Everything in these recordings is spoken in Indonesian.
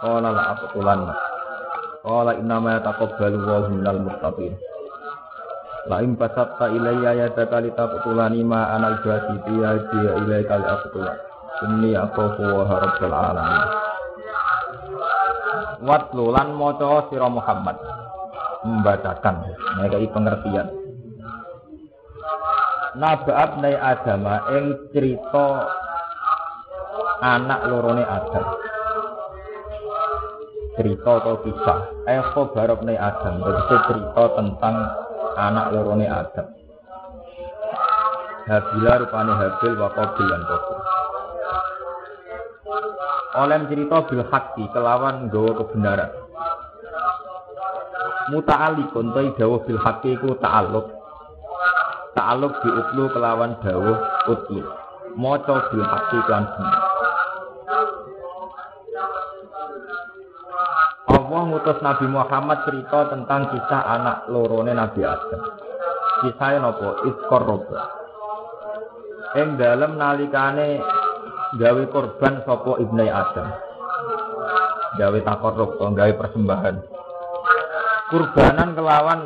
Qala la aqtulanna. Qala innama yataqabbalu Allahu minal muttaqin. La in basatta ilayya yadaka litaqtulani ma ana al-basiti ya ilayka al-aqtulan. Inni akhafu wa rabbul alamin. Watlu lan maca sira Muhammad membacakan mereka pengertian Nabaat nai Adama ing cerita anak lorone Adam cerita atau kisah. Eko barok nai Adam. Jadi cerita tentang anak lorone Adam. Habila rupane Habil wa Qabil lan oleh cerita bil hakki kelawan gawa kebenaran. Muta'alikun ta dawuh bil hakki iku ta'alluq. Ta'alluq bi utlu kelawan dawuh utlu. Maca bil hakki kan bener Allah ngutus Nabi Muhammad cerita tentang kisah anak lorone Nabi Adam. Kisahnya nopo iskor roba. Ing dalem nalikane gawe korban sopo ibnu Adam. Gawe takorruk, gawe persembahan. Kurbanan kelawan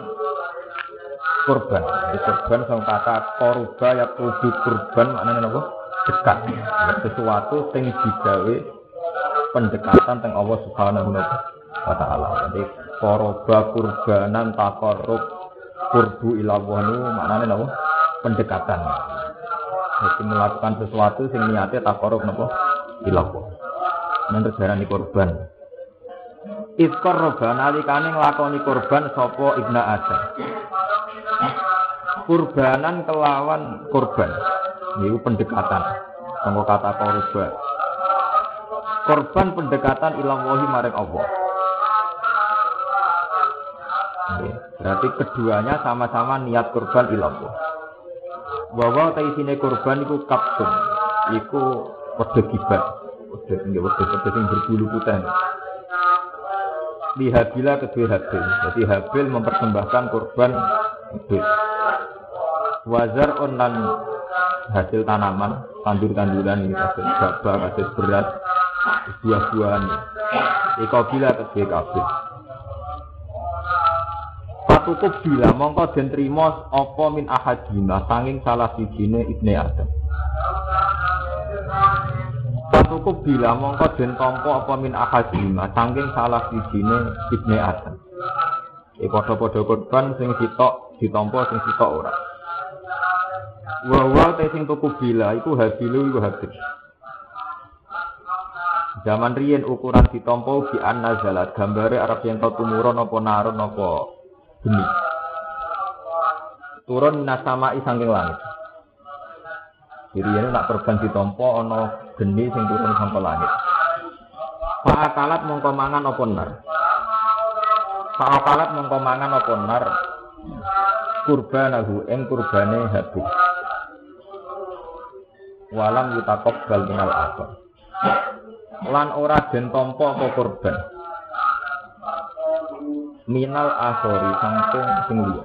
kurban. Di kurban sama kata koruba ya kudu kurban maknanya nopo dekat. Sesuatu sing digawe pendekatan teng Allah Subhanahu wa taala. Jadi koroba kurbanan takorub kurbu ilawah maknanya napa? Pendekatan. Jadi melakukan sesuatu sing niatnya takorub napa? Ilawah. Nanti di korban. Iskor roba nalikane nglakoni korban sopo ibna Adam. Kurbanan kelawan korban. Ini pendekatan. Tunggu kata korban. Korban pendekatan ilawahi maring Allah. Berarti keduanya sama-sama niat kurban ilallah. Bahwa taisine kurban iku kapsun, iku wedhe gibat, wedhe tinggi wedhe wedhe sing berbulu putih. Di Habila kedua Habil. Jadi Habil mempersembahkan kurban Habil. Wazar onan hasil tanaman, tandur-tanduran ini hasil gabah, hasil beras, buah-buahan. Ikabila kedua Kabil cukup bila mongko den trima apa min ahadina sanging salah sijine ibne Adam. Cukup bila mongko den tampa apa min ahadina sanging salah sijine ibne Adam. Iki padha-padha korban sing sitok ditampa sing sitok ora. Wa wa te sing tuku bila iku habilu iku habil. Zaman riyen ukuran ditampa bi anna zalat gambare arep yen tumurun apa narun apa geni. Turun nasama saking langit. Jadi ini nak korban ditompo ono geni sing turun sampai langit. Fa'akalat mongko mangan apa nar. Fa'akalat mongko mangan apa nar. Kurbanahu ing kurbane habis. Walam yutakok bal minal akhir. Lan ora den tompo apa korban minal akhori saking sing liya.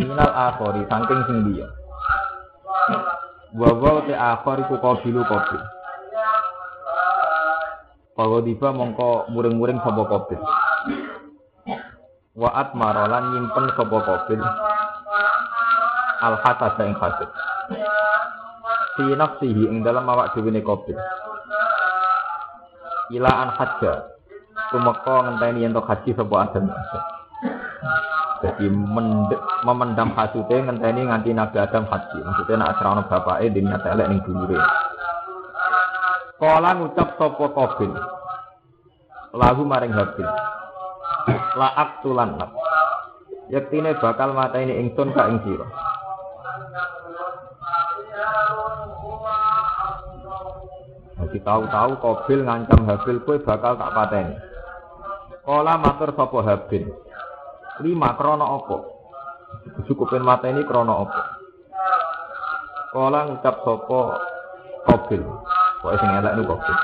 Minal akhori saking sing liya. Wa te akhor iku qabilu qabil Pawa diba mongko muring-muring sapa qabil wa atmarolan nyimpen sapa qabil al hasad ing hasad. Fi nafsihi ing dalam awak dhewe ne qabil ila an hajja tumeka ngenteni yen haji sapa Adam. Jadi memendam hasute ngenteni nganti Nabi Adam haji. Maksudnya nak asrana bapake dene elek ning dulure. Kala ngucap sapa Qabil. Lahu maring Habil. La aktulan nak. Yektine bakal mateni ingsun ka ing sira. Jadi tahu-tahu Kobil ngancam Habil kowe bakal tak pateni. Kala matur sapa Habil. Lima krono apa? Cukupin mateni krono apa? Kala ngucap sapa Kobil. Kok sing elek niku Kobil.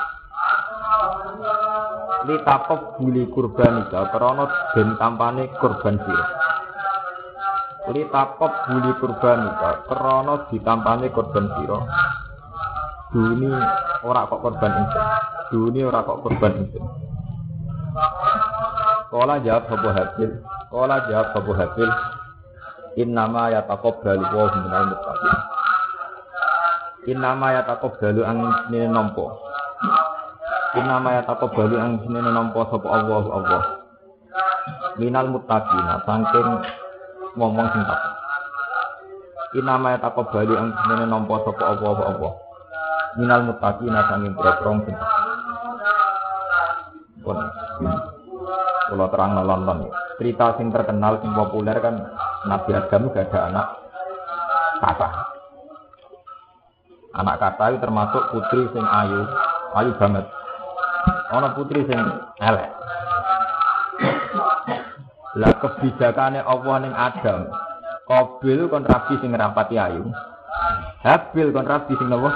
Li takok buli kurbanika krana den tampane kurban sira. Li takok buli kurbanika krana ditampane kurban sira. Duni ora kok korban ingsun. Duni ora kok korban ingsun. Kala jawab Abu Habil. Kala jawab Abu Habil. Innama yataqabbalu wa minal muttaqin. Innama yataqabbalu ang nene nampa. Innama yataqabbalu ang nene nampa sapa Allah Allah. Minal muttaqina saking ngomong sing tak. Innama yataqabbalu ang nene nampa sapa Allah Allah. Minal muttaqina saking brogrong sing pun kalau terang nonton cerita sing terkenal sing populer kan Nabi Adam gak ada anak kata. Anak kata itu termasuk putri sing ayu. Ayu banget. Ono putri sing elek. Lah kebijakannya Allah ning Adam. Kobil kon rabi sing ngrapati ayu. Habil kon rabi sing nopo?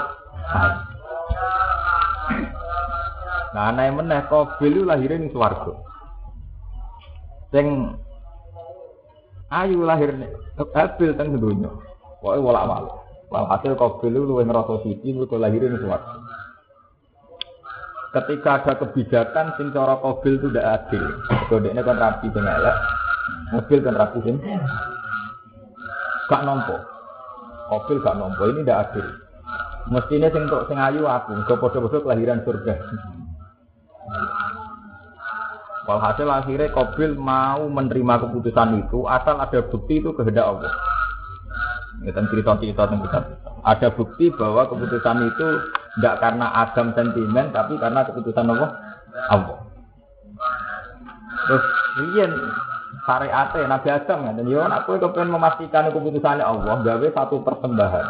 Nah, aneh meneh Kobil lahirnya ning swarga. Sing ayu lahir Habil teng dunya. Pokoke wolak-walik. Walhasil Kobil itu luwih ngrasa siji mergo lahirnya ning swarga. Ketika ada kebijakan sing cara Kobil itu tidak adil. Kodeknya kan rapi sing elek. Habil kan rapi sing gak nompo. Kobil gak nompo ini tidak adil. Mestinya sing untuk sing ayu aku, go podo-podo kelahiran surga. Walhasil akhirnya Kobil mau menerima keputusan itu asal ada bukti itu kehendak Allah. Kita cerita-cerita tentang kita. Ada bukti bahwa keputusan itu tidak karena Adam sentimen, tapi karena keputusan Allah. Allah. Terus riyen syariate Nabi Adam kan, yo aku kepengen memastikan keputusannya Allah, gawe satu persembahan.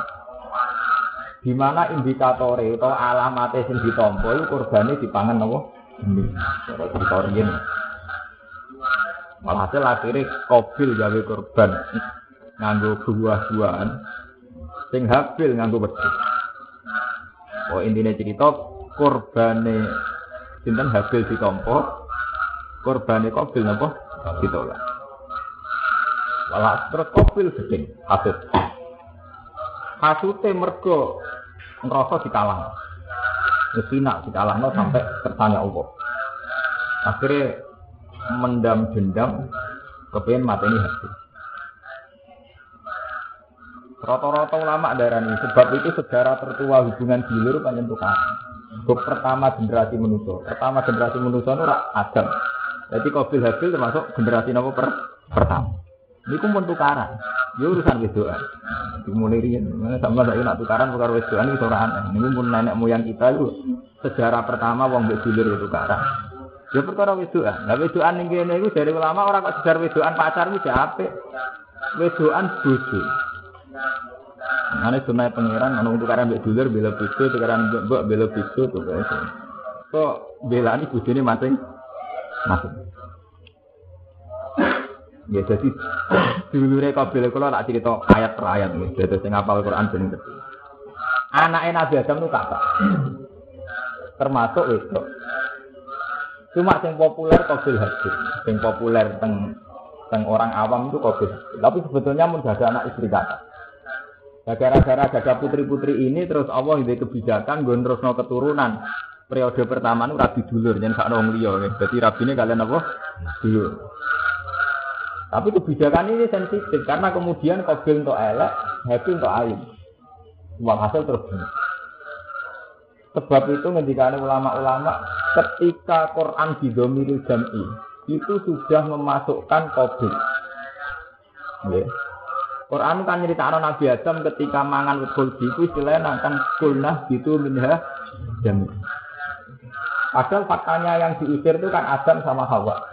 Di mana indikatornya atau alamatnya sing itu kurbannya dipangan apa? Ini, cara cerita riyen. Walhasil akhirnya Kobil gawe korban nganggo buah-buahan sing Habil nganggo wedhus. Oh intinya cerita korbane sinten Habil ditampa, korbane Kobil napa ditolak. Walah terus Kobil gedeng hasud. Hasute mergo ngerasa dikalah. Mesina dikalahno sampai kersane Allah. Akhirnya mendam dendam kepengen mateni hati. Rata-rata ulama darah ini sebab itu sejarah tertua hubungan dulur panjang tukaran. Buk pertama generasi manusia. Pertama generasi manusia itu Adam. Jadi Qabil Habil termasuk generasi nopo per pertama. Ini pun tukaran. Ya urusan wedoan. Dimulai riyen. Sama saya nak tukaran perkara wedoan itu orang aneh. Ini pun nenek moyang kita itu sejarah pertama wong mbek dulur itu tukaran. Ya perkara wedoan. Lah wedoan ning kene iku dari ulama orang kok sejar wedoan pacar ku apik. Wedoan bojo. Ane sunai pangeran ana tukaran mbek dulur bela bojo, tukaran mbok bela bojo to kok. Kok belani bojone masing masing. Ya jadi dulure kabel kula tak cerita ayat per ayat nggih. Dadi sing hafal Quran ben. Anake Nabi Adam itu kata. Termasuk itu. Cuma yang populer Qabil Habil. Yang populer teng teng orang awam itu Qabil. Tapi sebetulnya mun ada anak istri kata. Nah, gara-gara putri-putri ini terus Allah ide kebijakan gue terus no keturunan. Periode pertama itu rabi dulur jangan sak nong liya. Jadi rabi ini kalian apa? Dulur. Tapi kebijakan ini sensitif karena kemudian Qabil untuk elek, Habil untuk ayu. Uang hasil terus Sebab itu ngendikane ulama-ulama ketika Quran didomiril jam'i itu sudah memasukkan Qabil. Yeah. Quran kan nyeritakno Nabi Adam ketika mangan khuldi itu istilahnya kan kulnah gitu minha jami. Padahal faktanya yang diusir itu kan Adam sama Hawa.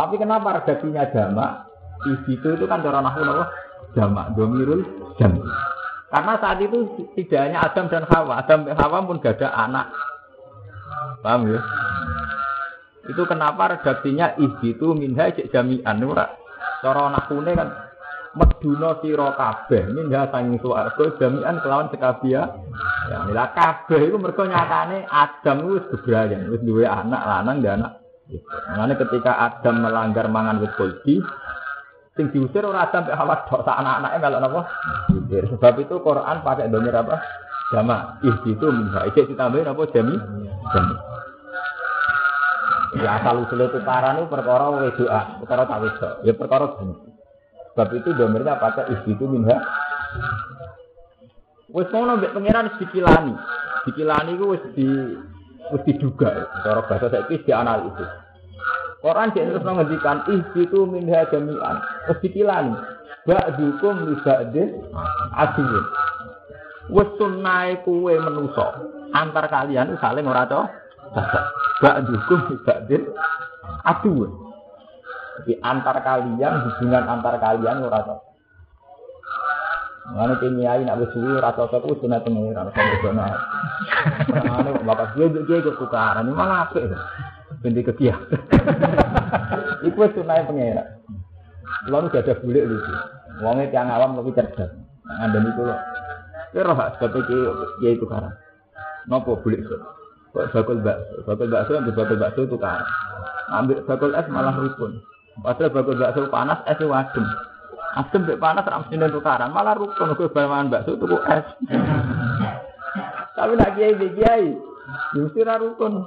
Tapi kenapa redaksinya jama? Di situ itu kan cara nahu nahu jama, domirul jami. Karena saat itu tidak hanya Adam dan Hawa, Adam dan Hawa pun gak ada anak Paham ya? Itu kenapa redaksinya ihbitu minha cek jami'an ora. Cara nakune kan meduna sira kabeh minha sanging swarga jami'an kelawan sekabia. Ya, kabeh iku mergo nyatane Adam wis bebrayan, wis duwe anak lanang dan anak. Makanya ketika Adam melanggar mangan wit kuldi, sing diusir ora Adam mek Hawa tok sak anak-anake melok napa? Diusir. Sebab itu Quran pakai domir apa? Jama. Ih itu minha. Ijek ditambahin apa jami? Jami. Ya asal usul tukaran itu perkara wedoan, perkara tak wedok. Ya perkara jami. Sebab itu domirnya pakai ih itu minha. Wis ngono mbek pangeran dikilani. Dikilani wis di wis diduga. Cara bahasa saiki dianalisis. Quran dia terus menghentikan itu minha jami'an. Wis dikilani. Ba'dukum li ba'din aduwwun. Wis sunnahe kuwe menusa antar kalian saling ora cocok. Ba'dukum li ba'din aduwwun. Jadi antar kalian hubungan antar kalian ora cocok. Mana kiai nak wis suwi ora cocok wis sunat pengiran sampe kono. Mana bapak dia dia ikut tukaran ini malah apik. Binti kekiah. Iku wis sunat pengiran. Lalu gak ada bulik lucu. Wongnya tiang awam lebih cerdas. Ngandani loh. Kira roh sebab iki kiai tukaran. Nopo bulik so. Bakul bakso, bakul bakso ambil bakul bakso tukaran. Ambil bakul es malah rukun. Padahal bakul bakso panas es wadem. Asem mbek panas ra mesti tukaran, malah rukun kowe bawangan bakso tuku es. Tapi nak kiai mbek kiai, mesti ra rukun.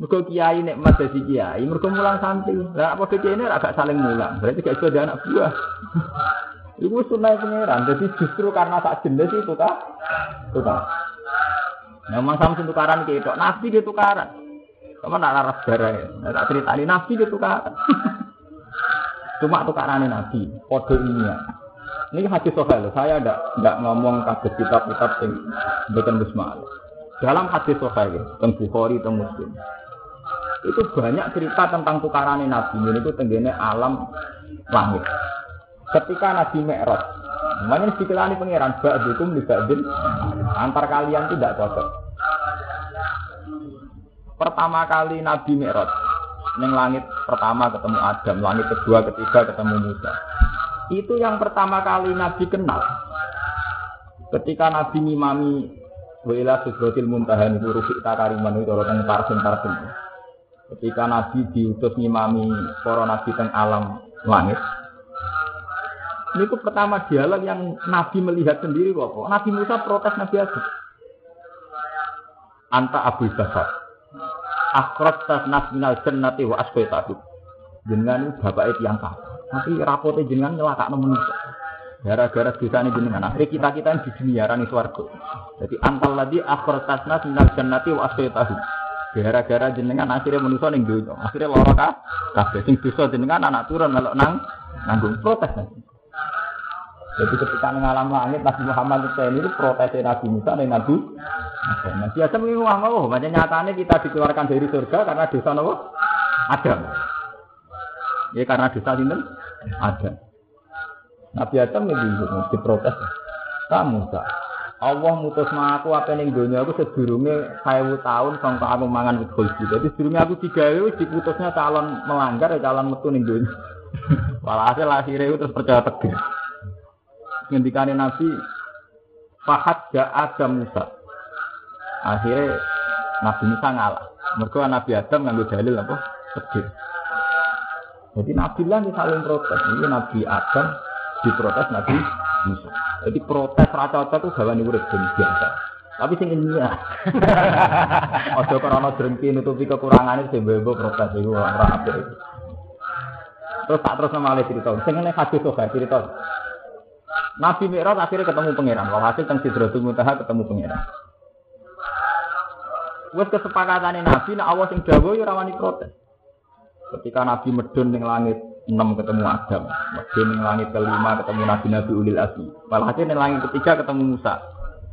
Mergo kiai nek mas dadi kiai, mergo mulang santri. Lah apa kiai ini agak saling mulang, berarti gak iso anak buah. Iku sunai pangeran, jadi justru karena tak jenis itu kah? Tukar. Memang sama tukaran kayak itu, nabi dia tukaran. Kamu nak laras darah, tak cerita ini nabi dia tukaran. Cuma tukaran nabi, kode ini ya. Ini hadis sohail, saya tidak tidak ngomong kasus kitab-kitab yang bukan bismillah. Dalam hadis sohail, tentang Bukhari, tentang Muslim, itu banyak cerita tentang tukaran nabi. Ini itu tenggine alam langit. Ketika Nabi Mi'raj, namanya dikilani pangeran, ba'dukum li ba'din, antar kalian tidak cocok. Pertama kali Nabi Mi'raj, Neng langit pertama ketemu Adam, langit kedua, ketiga ketemu Musa. Itu yang pertama kali Nabi kenal. Ketika Nabi ngimami Wila Sudrotil Muntahan itu Rufik Takariman itu orang tarsim tarsim. Ketika Nabi diutus ngimami para Nabi teng alam langit. Ini itu pertama dialog yang Nabi melihat sendiri kok. Nabi Musa protes Nabi Adam. Anta Abu Bakar akhirat tasnas minal jannati wa asqaitahu. Jenengan itu bapak yang kafir. Tapi rapote jenengan nyelakakno manusia. Gara-gara dosa ini jenengan. Akhirnya kita kita di dunia rani swarga. Jadi antal lagi akhirat tasnas minal jannati wa asqaitahu. Gara-gara jenengan akhirnya manusia ning donya. Akhirnya lara ka kabeh sing dosa jenengan anak turun melok nang nanggung protes. Jadi ketika ngalam langit Nabi Muhammad itu protes Nabi Musa dan Nabi Nah, biasa mengingat wah oh, nyatanya kita dikeluarkan dari surga karena dosa nopo Adam. Ya karena dosa sinten Adam. Nabi Adam lebih diprotes. Kamu tak. Allah mutus aku apa ning dunia aku sedurunge 1000 tahun sampai aku mangan wit khuldi. Jadi sedurunge aku digawe wis diputusnya calon melanggar ya calon metu ning dunia. Walhasil akhirnya itu terus percaya tegas. Ngendikane Nabi Fahad ja Adam Musa. Akhirnya Nabi Musa ngalah. Mereka Nabi Adam nganggo dalil apa? Sedih. Jadi Nabi lah saling protes. Ini Nabi Adam diprotes Nabi Musa. Jadi protes rata rata itu gawan urip biasa. Tapi sing ini ya. Ojo karena drengki nutupi kekurangan itu bebo protes itu orang itu. Terus tak terus nama alih cerita. Sing ini hadis tuh cerita. Nabi Mi'raj akhirnya ketemu pangeran. Walhasil teng Sidratul Muntaha ketemu pangeran. Wes kesepakatane Nabi nek Allah sing dawuh ya rawani protes. Ketika Nabi medun ning langit 6 ketemu Adam, medun ning langit kelima ketemu Nabi-nabi ulil azmi. Walhasil ning langit ketiga ketemu Musa.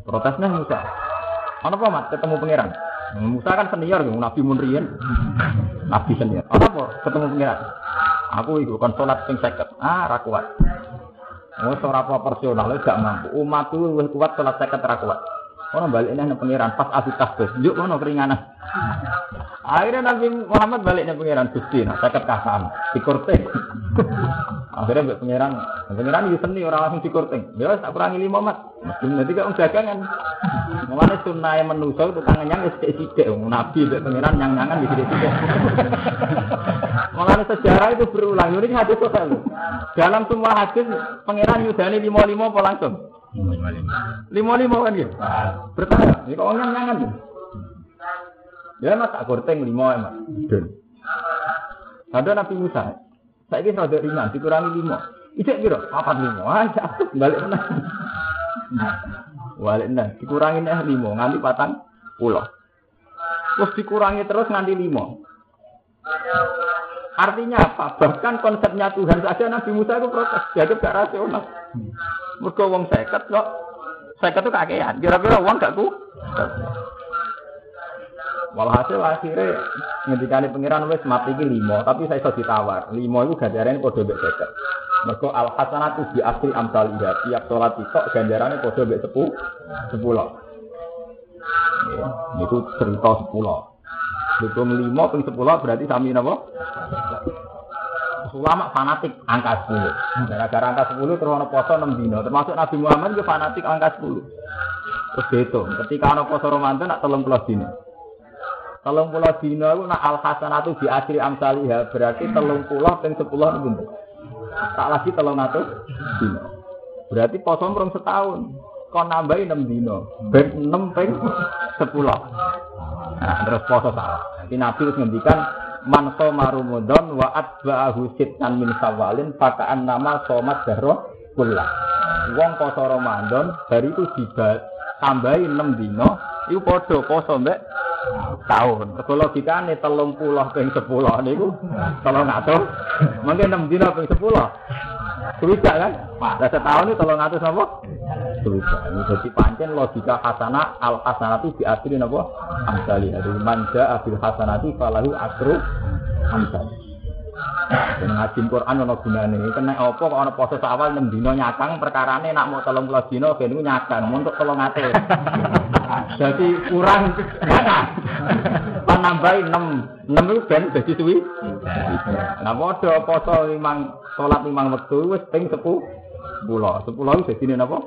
Protesnya Musa. Ana apa Mat? Ketemu pangeran. Musa kan senior, Nabi Munrian. Nabi senior. Ana apa? Ketemu pangeran. Aku iku kon salat sing 50. Ah, ra kuat. Oh, ora proporsional gak mampu. Umatku luwih kuat salat 50 ra kuat. Ono balik nang pangeran pas aku tasbih. Yuk ono keringanan. Akhirnya Nabi Muhammad baliknya pangeran Gusti, nah saya kasam, dikurting. Akhirnya mbak pangeran, pangeran itu seni orang langsung dikurting. Ya tak kurangi lima mat. Muslim nanti kan dagangan. Mulane sunnah yang itu tangannya wis sithik Nabi mbak pangeran nyang-nyangan di sithik-sithik. Mulane sejarah itu berulang. Ini hadis total. Dalam semua hadis pangeran yudani lima-lima apa langsung? Lima-lima kan gitu. Bertanya, ini kok nyang-nyangan gitu. Ya mas tak gorteng lima emas. Dan ada Nabi Musa. Saya kira rada ringan, dikurangi lima. Ijek kira apa lima? Aja balik mana? Balik mana? Dikurangi nih lima, nganti patang pulau. Terus dikurangi terus nganti lima. Artinya apa? Bahkan konsepnya Tuhan saja Nabi Musa itu protes. Jadi gak rasional. Mereka wong seket kok. Seket itu kakean. Kira-kira uang gak ku? Walhasil akhirnya ngendikane pangeran wis mati iki lima, tapi saya iso ditawar. Lima itu ganjarane padha mbek 50. Mergo al hasanatu bi asri amsal iya. Tiap salat tok ganjarane padha mbek 10. 10. Ya, niku cerita 10. Hitung 5 ping 10 berarti sami napa? Ulama fanatik angka 10. Gara-gara angka 10 terus ana poso 6 dino. Termasuk Nabi Muhammad juga fanatik angka 10. Terus dihitung, ketika ana poso Ramadan nak 30 dino. Telung pulau dino itu nak al hasanatu di asri amsaliha berarti telung pulau dan sepuluh itu Tak lagi telung atus dino. Berarti posom rong setahun. Kau nambahin enam dino. Ben enam peng sepuluh. Nah, terus poso salah. Nanti Nabi harus ngendikan man soma Ramadan wa atba'ahu sitnan min sawalin pakaan nama somat dahroh kullah. Wong poso Ramadan dari itu tambahin enam dino, itu podo poso mbak tahun. Kego logikane 30 ping 10 niku 300. Mungkin 6 dina ping 10. Suwida kan? Lah setahun itu 300 napa? Suwida. Ini jadi pancen logika hasanah al hasanatu di asri napa? Amsali. Dari manja abil hasanati falahu asru amsali. Ngaji Quran ono gunane. Kena apa kok ana poso awal 6 dina nyakang perkarane nak mau 30 dina ben nyakang untuk 300. Jadi kurang nyakang. Panambahi 6 6 itu ben dadi suwi. Nah padha poso limang salat limang wektu wis ping 10. 10. 10 itu dadi napa?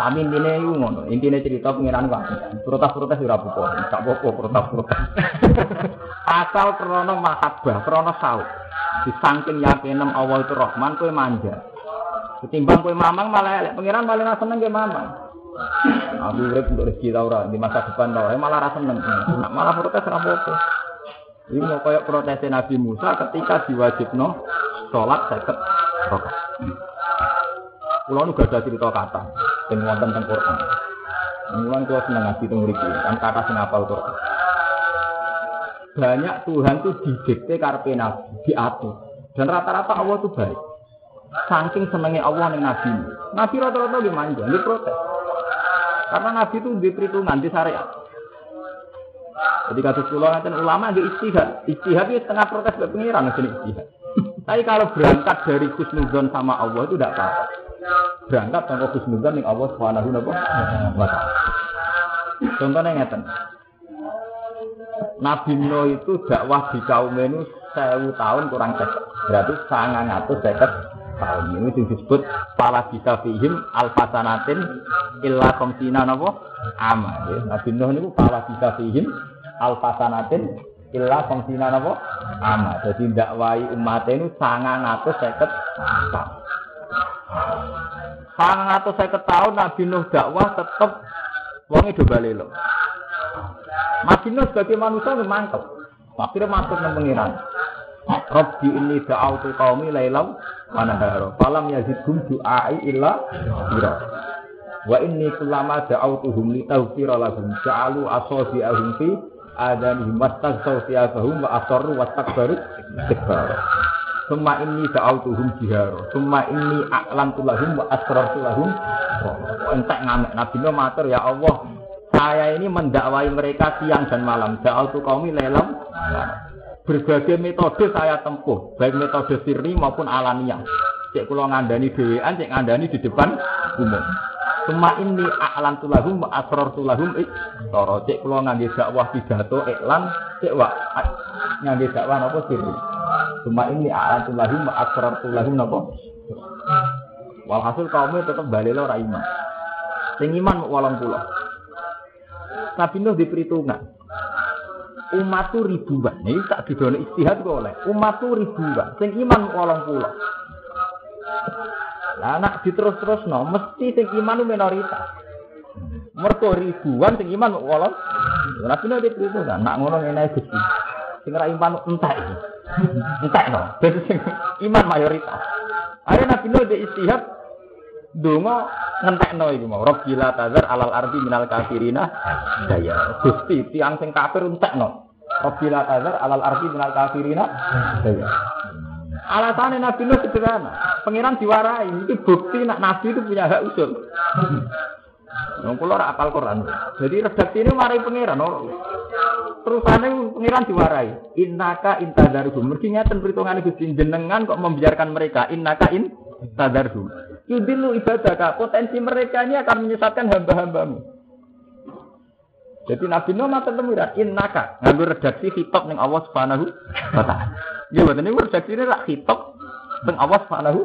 Tapi intinya itu ngono, intinya cerita pengiran kok. Protes-protes ora apa-apa, gak apa-apa protes-protes. Asal krono mahabbah, krono saut. Disangking yakinem Allah itu Rahman, kowe manja. Ketimbang kowe mamang malah elek pengiran paling ra seneng mamang. Aku urip untuk rezeki ta ora di masa depan ta malah ra seneng. Malah protes ora apa-apa. Ini mau kayak protes Nabi Musa ketika diwajibno sholat seket rakaat. Kulo nu gak cerita kata sing wonten teng Quran. Mulan kulo seneng ngaji teng mriki, kan kata sing Quran. Banyak Tuhan tuh didikte karepe nabi, diatur. Dan rata-rata Allah tuh baik. Saking senengnya Allah ning nabi. Nabi rata-rata dia manja, dia protes. Karena nabi itu di perhitungan di syariat. Jadi sekolah ngatain ulama dia istihad. Istihad itu setengah protes ke pengiran sini istihad. Tapi kalau berangkat dari khusnudon sama Allah itu tidak apa-apa berangkat tanpa khusnudzan ning Allah Subhanahu wa taala. Contohnya ngeten. Nabi Nuh itu dakwah di kaum ini sewu tahun kurang seket. Berarti sangat ngatus seket tahun. Ini disebut pala bisa fihim alfasanatin illa komsina nopo ama. Ya. Nabi Nuh ini pala bisa fihim alfasanatin illa komsina nopo ama. Jadi dakwai umat ini sangat ngatus seket tahun. Sangat atau saya ketahui Nabi Nuh dakwah tetap wong itu balik lo. Nabi Nuh sebagai manusia mantap. Akhirnya masuk ke pengiran. Rabbi ini da'autu qaumi lailam wa nahara. Falam yazidhum du'ai illa fira. Wa inni kullama da'autuhum li taghfira lahum ja'alu asabi'ahum fi adanihim wastaghsaw thiyabahum wa asarru wastakbaru istikbara. Ini da'autuhum jiharo. Suma ini aklan tulahum wa asrar tulahum. Entek ngamek. Nabi Nuh matur ya Allah. Saya ini mendakwai mereka siang dan malam. Da'autu kaumi lelam. Berbagai metode saya tempuh. Baik metode sirri maupun alamiah. Cek kulo ngandani dewean, cek ngandani di depan umum. Suma ini a'lan tulahum asror tulahum ik toro cek kula ngangge dakwah pidato iklan cek wa ngangge dakwah napa sirri. Suma ini a'lan tulahum asror tulahum napa? Walhasil kaumnya tetap balik lo iman. Sing iman walang pula. Nabi Nuh di perhitungan. Umat tu ribuan. Ini tak didono istihad kok oleh. Umat tu ribuan. Sing iman walang pula. Lah anak diterus-terus no, mesti sing iman minoritas. Mergo ribuan sing iman walang. Nabi Nuh di perhitungan. Nak ngono ngene Gusti. Sing ra iman entek. Entek no. Sing iman mayoritas. Ayo Nabi di istihad Donga ngentekno iku mau. Rabbila tazar alal ardi minal kafirina daya. Gusti tiang sing kafir entekno. Rabbila tazar alal ardi minal kafirina daya. Alasannya Nabi Nuh sederhana. Pengiran diwarai. Itu bukti nak Nabi itu punya hak usul. Yang kula ora apal Quran. Jadi redaksi ini mari pangeran. Terusane pangeran diwarai. Innaka intadarhum. Mergi ngeten perhitungane Gusti jenengan kok membiarkan mereka. Innaka in tadarhum. Yudilu ibadah potensi mereka ini akan menyesatkan hamba-hambamu. Jadi Nabi Nuh matur temuran innaka nganggo redaksi hitop ning Allah Subhanahu wa taala. Ya boten niku redaksi ini rak hitop ning Allah Subhanahu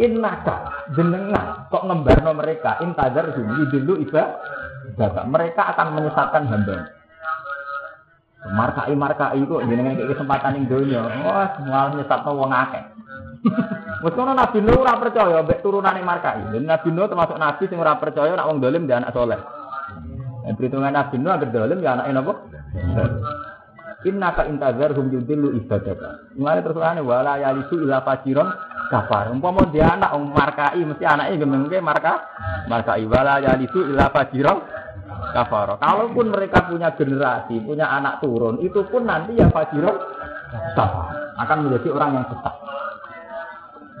innaka jenengan kok ngembarno mereka intazar yudilu ibadah. Mereka akan menyesatkan hamba. Markai markai kok jenengan kayak kesempatan ning donya. Wah, malah nyesatno wong akeh. Wes Nabi Nuh ora percaya mbek turunane markai. Dan Nabi Nuh termasuk nabi sing ora percaya nek wong dolim dia anak soleh. Nah, perhitungan Nabi Nuh agar dolim ya anake napa? Inna ka intazar hum yudillu ibadaka. Mulane terus ana wala yalisu ila fajiron kafar. Umpama dia anak wong markai mesti anake gemengke marka markai wala yalisu ila fajiron kafar. Kalaupun mereka punya generasi, punya anak turun, itu pun nanti ya fajiron kafar. Akan menjadi orang yang sesat.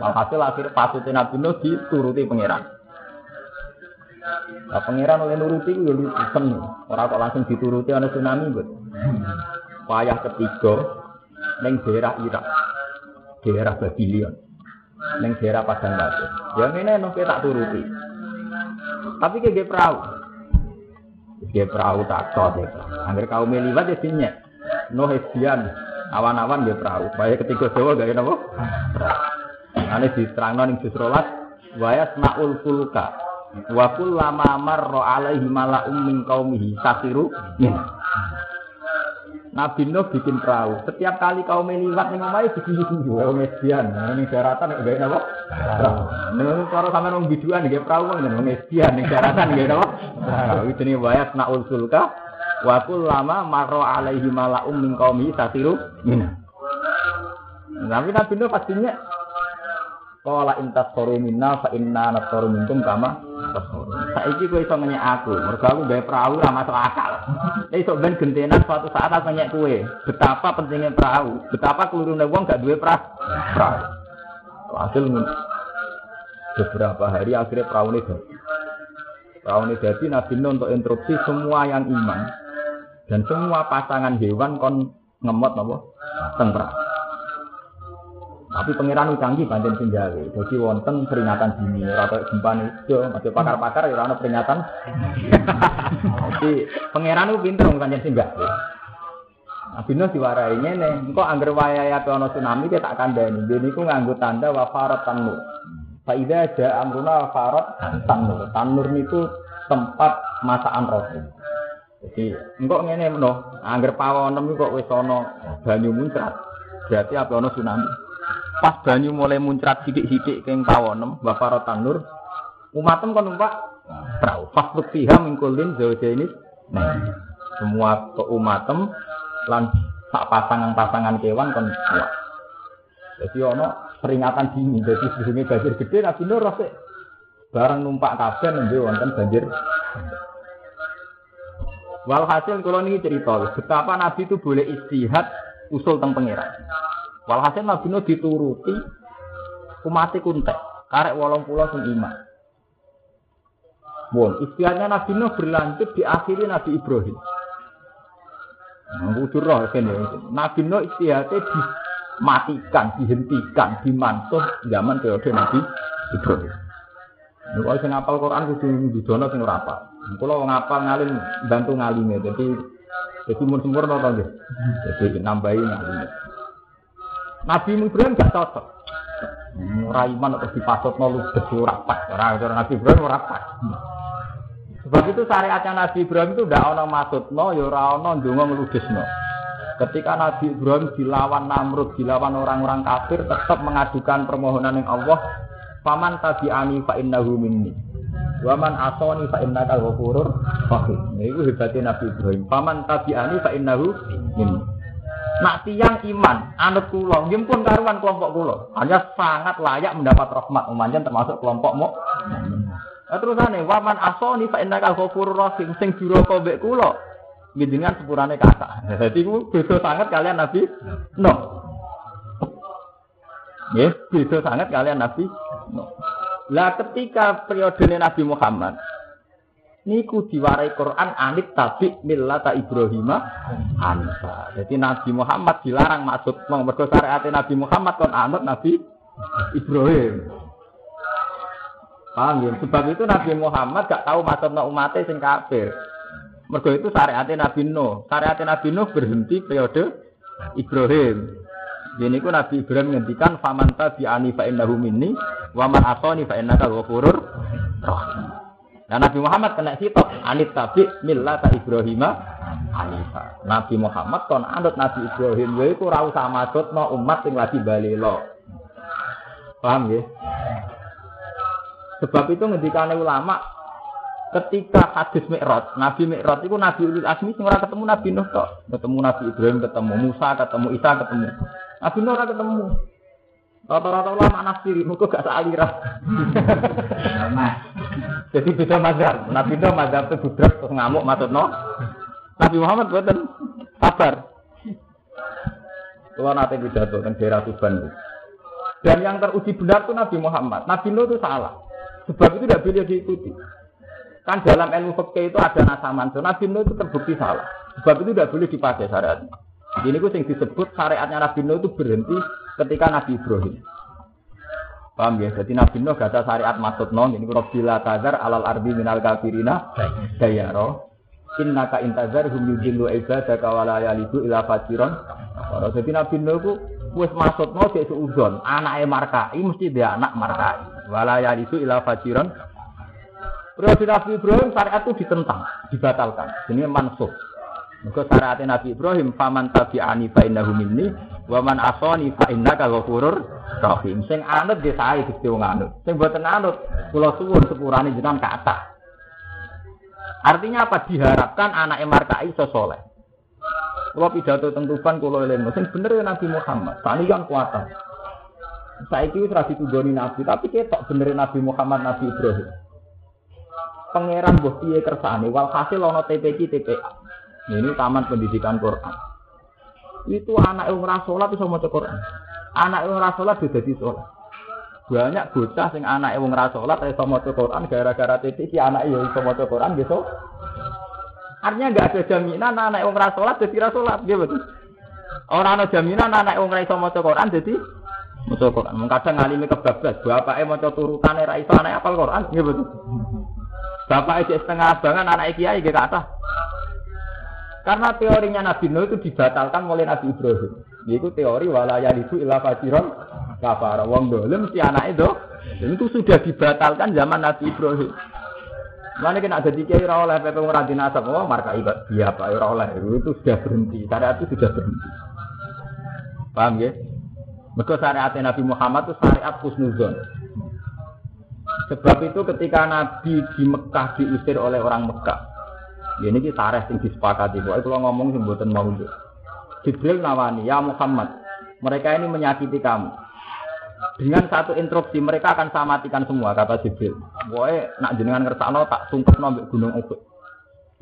Walhasil akhir pasutnya Nabi Nuh dituruti pangeran. Nah, oleh nuruti itu ya lucu Orang kok langsung dituruti oleh tsunami bet. Payah ketiga neng daerah Irak, daerah Babylon, neng daerah Padang Pasir. Yang ini nong tak turuti. Tapi kayak perahu, dia perahu tak cocok ya. Angger kaum melibat ya sinya. No hesian, awan-awan dia perahu. Payah ketiga Jawa gak apa? Perahu. Ane diterangno ning juz 12 wa yasmaul fulka wa kullama marra alaihi mala'um min qaumihi. Nabi Nuh bikin perahu. Setiap kali kaum liwat ning omahe diguyu-guyu, wong median. Ning daratan gawe napa? Perahu. Ning cara sampean biduan nggih perahu wong median ning daratan nggih napa? Perahu jenenge wa yasmaul fulka wa kullama marra alaihi mala'um min sakiru min. Tapi Nabi Nuh pastinya Kala intas minna fa inna nasoru minkum kama Saiki kowe iso ngenyek aku, mergo aku gawe perahu ora masuk akal. Iso ben gentenan suatu saat aku ngenyek kowe. Betapa pentingnya perahu, betapa kelurune wong gak duwe perahu. Hasil beberapa hari akhirnya perahu ini. Perahu ini jadi Nabi untuk interupsi semua yang iman dan semua pasangan hewan kon ngemot apa? Teng. Tapi pangeran canggih banding sing gawe. Jadi wonten peringatan dini, ora kaya gempa niku, masih pakar-pakar ya ora peringatan. Jadi pangeran itu pinter wong kanjeng sing gawe. Nabi Nuh diwarai ngene, engko angger wayahe ana tsunami dia tak kandhani. Dene iku nganggo tanda wa farat tanur. Fa idza jaa amruna farat tanur. Tanur niku tempat masakan roti. Jadi engko ngene meno, angger pawonem kok wis ana banyu muncrat. Berarti apa ana tsunami. Pas banyu mulai muncrat sidik-sidik keng tawonem, bafarotan nur. Umatem kan numpak perahu. Pas fiha mingkulin jauh ini. Nah, semua keumatem lan sak pasangan-pasangan kewan kan kuat. Jadi ono peringatan dini. Jadi sebelumnya banjir gede Nabi Nur rasa barang numpak kabeh nembe wonten banjir. Walhasil kalau ini cerita betapa Nabi itu boleh istihad usul tentang pangeran. Walhasil Nabi Nuh dituruti umati kuntek, karek wolong pulau sing iman. Bon, istiadatnya Nabi Nuh berlanjut di akhiri Nabi Ibrahim. Kudu roh Nabi Nuh istiadatnya dimatikan, dihentikan, dimansuh zaman periode Nabi Ibrahim. Nek sing ngapal Quran kudu didono sing ora apal. Kula wong ngapal ngalim bantu ngalime. Dadi dadi mun sempurna to nggih. Dadi nambahi. Nabi Ibrahim gak cocok. Ora iman kok dipasutno ludes ora pas. Nabi Ibrahim ora pas. Sebab itu syariatnya Nabi Ibrahim itu tidak ono maksudno, ya ora ono ndonga ngludesno. Ketika Nabi Ibrahim dilawan Namrud, dilawan orang-orang kafir, tetap mengajukan permohonan yang Allah, "Faman tabi'ani fa innahu minni." Waman asoni fa innaka ghafurur rahim. Niku hebatnya Nabi Ibrahim. Faman tabi'ani fa innahu minni. Nak tiang iman, anut kula, nggih pun karuan kelompok kula. Hanya sangat layak mendapat rahmat umanjen termasuk kelompokmu. Nah, terusane waman asoni fa innaka ghafurur rahim sing duraka mbek kula. Njenengan sepurane kata. Dadi ku beda sangat kalian Nabi No. Nggih, beda sangat kalian Nabi No. Lah ketika periode Nabi Muhammad niku diwarai Quran anit tabi millata Ibrahim Hanifa. Jadi Nabi Muhammad dilarang maksud mergo syariat Nabi Muhammad kon anut Nabi Ibrahim. Paham ya? Sebab itu Nabi Muhammad gak tahu maksudnya umatnya sing kafir. Mergo itu syariat Nabi Nuh. Syariat Nabi Nuh berhenti periode Ibrahim. Jadi ku Nabi Ibrahim ngendikan famanta bi ani fa innahu minni wa man asani fa innaka ghafurur rahim. Nah Nabi Muhammad kena sitok anit tabi millata Ibrahim hanifa. Nabi Muhammad kon anut Nabi Ibrahim ya iku ora usah maksudno umat sing lagi balelo. Paham ya? Sebab itu ngendikane ulama ketika hadis Mi'raj, Nabi Mi'raj itu Nabi Ulul Azmi sing ora ketemu Nabi Nuh tok, ketemu Nabi Ibrahim, ketemu Musa, ketemu Isa, ketemu Nabi Nuh ora ketemu. Rata-rata ulama nafsiri, muka gak sealira. Jadi beda mazhab. Nabi Nuh mazhab itu budrak terus ngamuk maksudno. Nabi Muhammad buatan sabar. Kalau nanti pidato tentang daerah Tuban. Dan yang teruji benar itu Nabi Muhammad. Nabi Nuh itu salah. Sebab itu tidak boleh diikuti. Kan dalam ilmu fikih itu ada nasaman. So, Nabi Nuh itu terbukti salah. Sebab itu tidak boleh dipakai syariat. Ini itu yang disebut syariatnya Nabi Nuh itu berhenti ketika Nabi Ibrahim. Paham ya? Jadi Nabi Nuh gak ada syariat maksud non. Ini bila tazar alal ardi minal kafirina dayaro. Inna ka intazar hum yudillu ibadaka wa la yalidu ila fajiron. Jadi Nabi Nuh itu wis maksud no cek seuzon. Anaknya markai mesti dia anak markai. Wala yalidu ila fajiron. Periode Nabi Ibrahim syariat itu ditentang, dibatalkan. Ini mansuh. Maka syariat Nabi Ibrahim faman tabi'ani fa innahu minni wa man asani fa innaka ghafurur rahim. Sing anut dia sae Gusti wong anut. Sing boten anut kula suwun sepurane jenengan kata. Artinya apa? Diharapkan anak Markai iso soleh. Kalau pidato tentukan kalau eling, sing bener ya Nabi Muhammad. Tani kan kuatan. Saiki wis ra ditugoni Nabi, tapi ketok bener Nabi Muhammad Nabi Ibrahim. Pangeran piye kersane walhasil ana TPQ TPA. Ini taman pendidikan Quran. Itu anak yang ora salat iso maca Quran. Anak yang ora salat dadi salat. Banyak bocah sing anak wong ora salat iso maca Quran gara-gara titik si anak yo iso maca Quran gitu. Artinya enggak ada jaminan anak wong ora salat dadi ora salat, nggih betul. Ora ana jaminan anak wong ora iso Quran dadi maca Quran. Mung kadang ngalimi kebablas, bapake maca turutane ra iso anak apal Quran, betul. Bapak itu setengah abangan anak kiai gak kata. Karena teorinya Nabi Nuh itu dibatalkan oleh Nabi Ibrahim. Itu teori walaya itu ilah fajiron kafar. Wong dolim si anak itu. Itu sudah dibatalkan zaman Nabi Ibrahim. Mana kena ada tiga ora oleh pepe ngeranti nasab, oh marka ibadah iya pak ora oleh itu sudah berhenti, syariat itu sudah berhenti. Paham ya? Mereka syariat Nabi Muhammad itu syariat khusnuzon. Sebab itu ketika Nabi di Mekah diusir oleh orang Mekah. Ya ini kita tareh yang disepakati. Pokoknya kalau ngomong sing mboten mau. Jibril nawani, ya Muhammad, mereka ini menyakiti kamu. Dengan satu instruksi mereka akan saya matikan semua kata Jibril. Pokoknya nak jenengan ngersakno tak tungkep nombek gunung Uhud.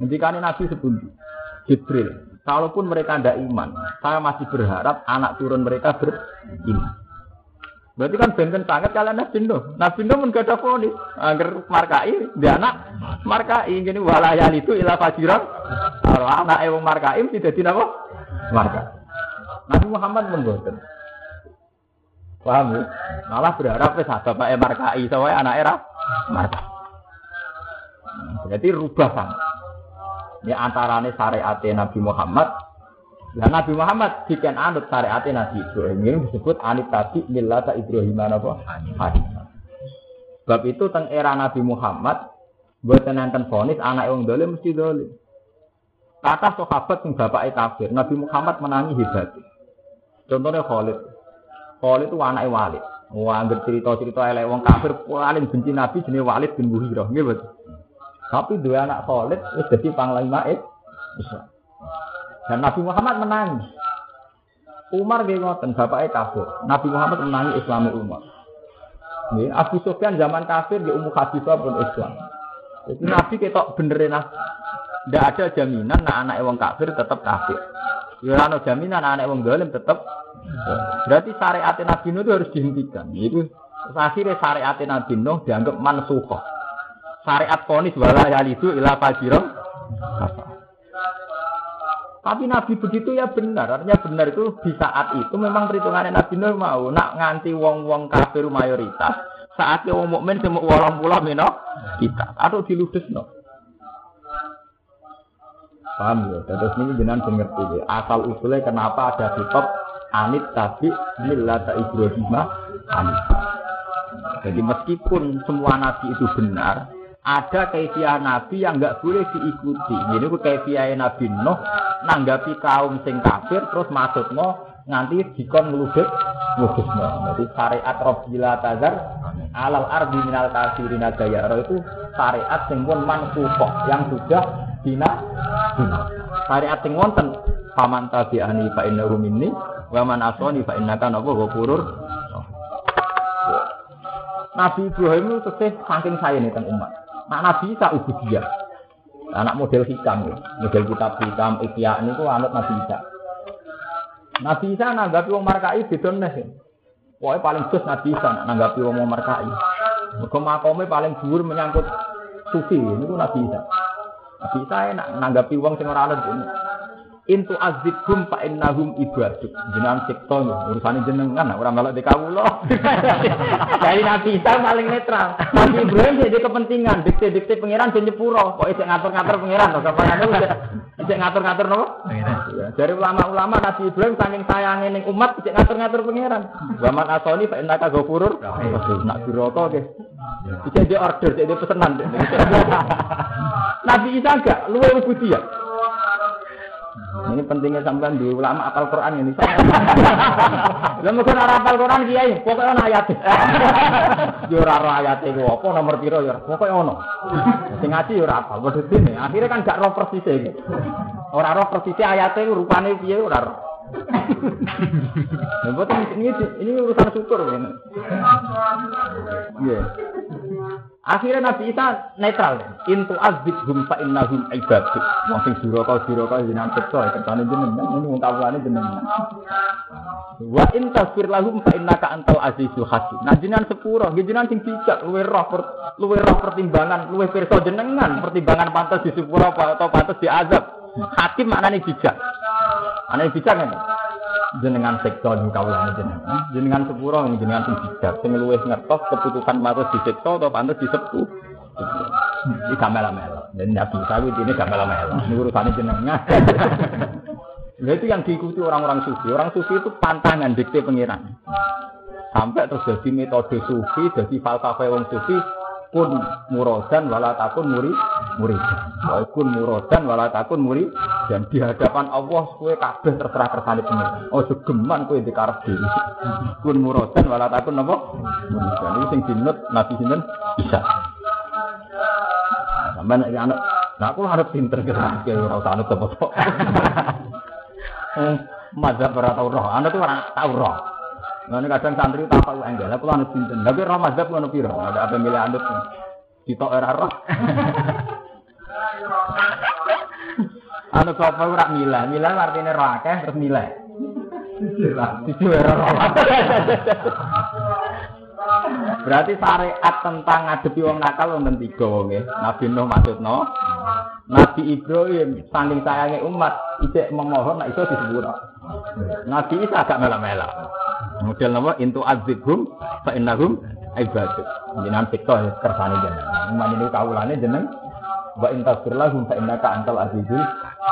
Ngendikane Nabi sepundi. Jibril, kalaupun mereka tidak iman, saya masih berharap anak turun mereka beriman. Berarti kan benten sangat kalian. Nabi Nuh pun gak ada fonis. Agar markai, dia anak markai. Gini walayal itu ilah fajiran. Kalau anak ewang markai tidak tidak apa? Marka. Nabi Muhammad pun boten. Paham ya? Malah berharap wis bapak markai soalnya anak era martabat. Berarti rubah kan. Ini antarane syariat Nabi Muhammad Nah Nabi Muhammad bikin anut syariat Nabi Ibrahim ini disebut anit tadi millata Ibrahim apa? Hanif. Sebab itu teng era Nabi Muhammad buat nenten fonis anak yang dolim mesti dolim. Kata sahabat yang bapak kafir, Nabi Muhammad menangi hebat. Contohnya Khalid. Khalid itu anak Walid. Wah, cerita-cerita elek wong kafir paling benci Nabi jenis Walid bin Muhirah, gitu. Tapi dua anak Khalid wis dadi panglima Islam. Dan Nabi Muhammad menangis. Umar dia ngoten, bapaknya kafir. Nabi Muhammad menangi Islam Umar. Ini Abu Sufyan zaman kafir di Ummu Habibah pun Islam. Jadi Nabi ketok benerin Nabi. Tidak ada jaminan nah anak wong kafir tetap kafir. Ya ada jaminan anak wong dolim tetap. Berarti syariat Nabi Nuh itu harus dihentikan. Itu akhirnya syariat Nabi Nuh dianggap mansuhoh. Syariat ponis wala yalidu ila fajirom. Tapi Nabi begitu ya benar. Artinya benar itu di saat itu memang perhitungannya Nabi Nuh mau nak nganti wong-wong kafir mayoritas. Saatnya wong mukmin semua walang pulau mino kita atau diludes no. Paham ya? Terus ini jenengan mengerti ya. Asal usulnya kenapa ada kitab anit tapi millata Ibrahim anit. Jadi meskipun semua nabi itu benar, ada kaifiah nabi yang nggak boleh diikuti. Jadi ku kaifiah nabi Nuh nanggapi kaum sing kafir terus maksudnya nganti dikon ngeludek ngudusno. Jadi syariat Rabbila Tazar alal ardi minal kafirin roh itu syariat sing pun mansuhoh yang sudah dina. Syariat sing wonten paman tabi'ani fa innahu minni wa man asani fa innaka napa ghafurur Nabi Ibrahim itu saking saya nih umat. Nah, Nabi Isa ubudiyah. Anak model hikam, ya. model kitab hikam, ikhya ini tuh anut Nabi Isa. Nabi Isa nanggapi wong markai beda nih. Pokoknya paling jelas Nabi Isa nanggapi wong markai. Makomnya paling dhuwur menyangkut sufi, ini tuh Nabi Isa. Nabi Isa enak nanggapi wong sing ini intu azibhum fa innahum ibaduk. Jenengan sikto urusane jenengan. Ora melok di kawula. Dari Nabi Isa paling netral. Nabi Ibrahim jadi kepentingan. Dikte-dikte pangeran ben nyepuro. Kok isih ngatur-ngatur pangeran? To kapane isih ngatur-ngatur nopo? Dari ulama-ulama Nabi Ibrahim saking sayange ning umat isih ngatur-ngatur pangeran. Zaman asoni fa innaka ghafurur nak diroko ge Bisa di order, jadi pesanan. Nabi Isa enggak, lu budi ya. Ini pentingnya sampean di ulama apal Quran ini. Lah mungkin ora apal Quran kiai, pokoke ana ayat. Yo ora ora ayat iku apa nomor piro ya, pokoke ono. Sing ngaji yo ora apal dene. Akhire kan gak roh persis iki. Ora roh persis ayate rupane piye ora roh. Nah, ini, ini urusan syukur. Iya. Akhirnya Nabi Isa netral. Intu azbid hum fa innahum ibadu. Wong sing duraka duraka jenengan cipta ketane jenengan ini wong kawulane jenengan. Wa in tasfir lahum fa innaka antal azizul hakim. Nah jenengan sepuro, jenengan sing bijak luwe roh luwe roh pertimbangan, luwe pirsa jenengan pertimbangan pantas di sepuro atau pantas diazab. Hakim maknane bijak. Aneh bijak kan? Jenengan sektor di kawalan jenengan. Jenengan sepuro jenengan sing bijak sing ngertos keputusan matus disiksa atau pantes disepu iki gamel-melo dan nabi sawit ini gamel-melo ini urusannya jenengan. Nah itu yang diikuti orang-orang sufi. Orang sufi itu pantangan dikte pengiran. Sampai terus jadi metode sufi, jadi falsafah wong sufi kun murodan wala takun muri muri wa kun murodan wala takun muri dan di hadapan Allah kue kabeh terserah kersane pengen oh segeman kue dikarep diri kun murodan wala takun apa? Dan ini sing dinut nabi sinten? Bisa sampean nek anak nah aku harus pinter kira kira ora usah anut apa mazhab ora tau roh. Tuh ora tau roh Nah, kadang santri tak tahu enggak, aku anut sinten. Tapi roh mazhab ngono piro? Ada apa milih anut? Ditok era roh. Anu sapa ora milah, milah artine roh akeh terus milah. Dicu era roh. Berarti syariat tentang ngadepi wong nakal wonten tiga wong Nabi Nuh maksudno. Nabi Ibrahim saking sayange umat isih memohon nek iso disepuro. Nabi Isa agak mela-mela. Model nama intu azibhum fa innahum ibadu. Jenengan siksa kersane jenengan. Manine kawulane jeneng wa intasfir lahum fa innaka antal azizul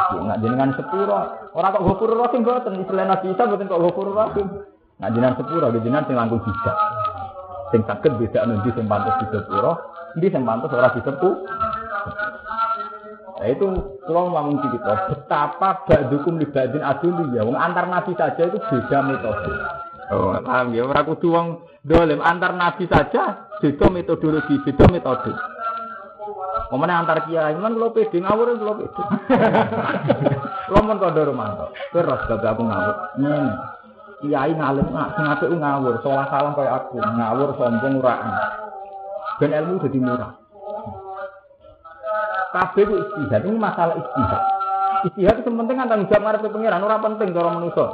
Nak jenengan sepuro, ora kok ghafurur rahim boten istilah Nabi Isa boten kok ghafurur rahim. Nak jenengan sepuro, jenengan sing langkung bijak. Sing saged beda nanti sing pantes disepuro, ndi sing pantes ora disepu. Nah itu kalau ngomong cerita betapa ba'dukum li ba'din aduli ya. Antar nabi saja itu beda metode. Oh, paham ya. Ora kudu wong dolim antar nabi saja beda metodologi, beda metode. Momennya antar kiai, kan kalau pede ngawur kalau pede. Lo mau kau romanto, terus gak aku ngawur. Nih, kiai ngalim nggak sengaja ngawur, salah salah kayak aku ngawur sombong uraan. Dan ilmu jadi murah. Kabeh itu istihad, ini masalah istihad. Istihad itu penting kan tanggung jawab ngarep pengiran, ora penting cara manusia.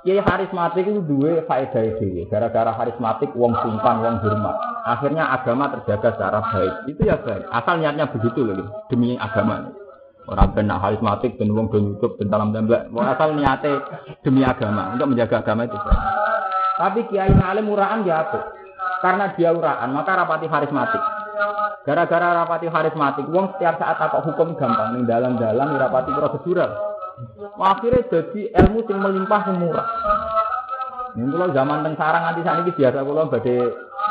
Kiai karismatik itu dua faedah itu. Gara-gara karismatik, wong sungkan, wong hormat. Akhirnya agama terjaga secara baik. Itu ya baik. Asal niatnya begitu loh, demi agama. Orang benar karismatik, ben wong ben YouTube, ben dalam tembak. Asal niatnya demi agama, untuk menjaga agama itu baik. Tapi kiai alim uraan ya apa? Karena dia uraan, maka rapati karismatik. Gara-gara rapati karismatik, wong setiap saat takut hukum gampang nih dalam-dalam rapati prosedural. Akhirnya jadi ilmu yang melimpah semurah. Ini kalau zaman teng sarang nanti saat ini biasa kalau badai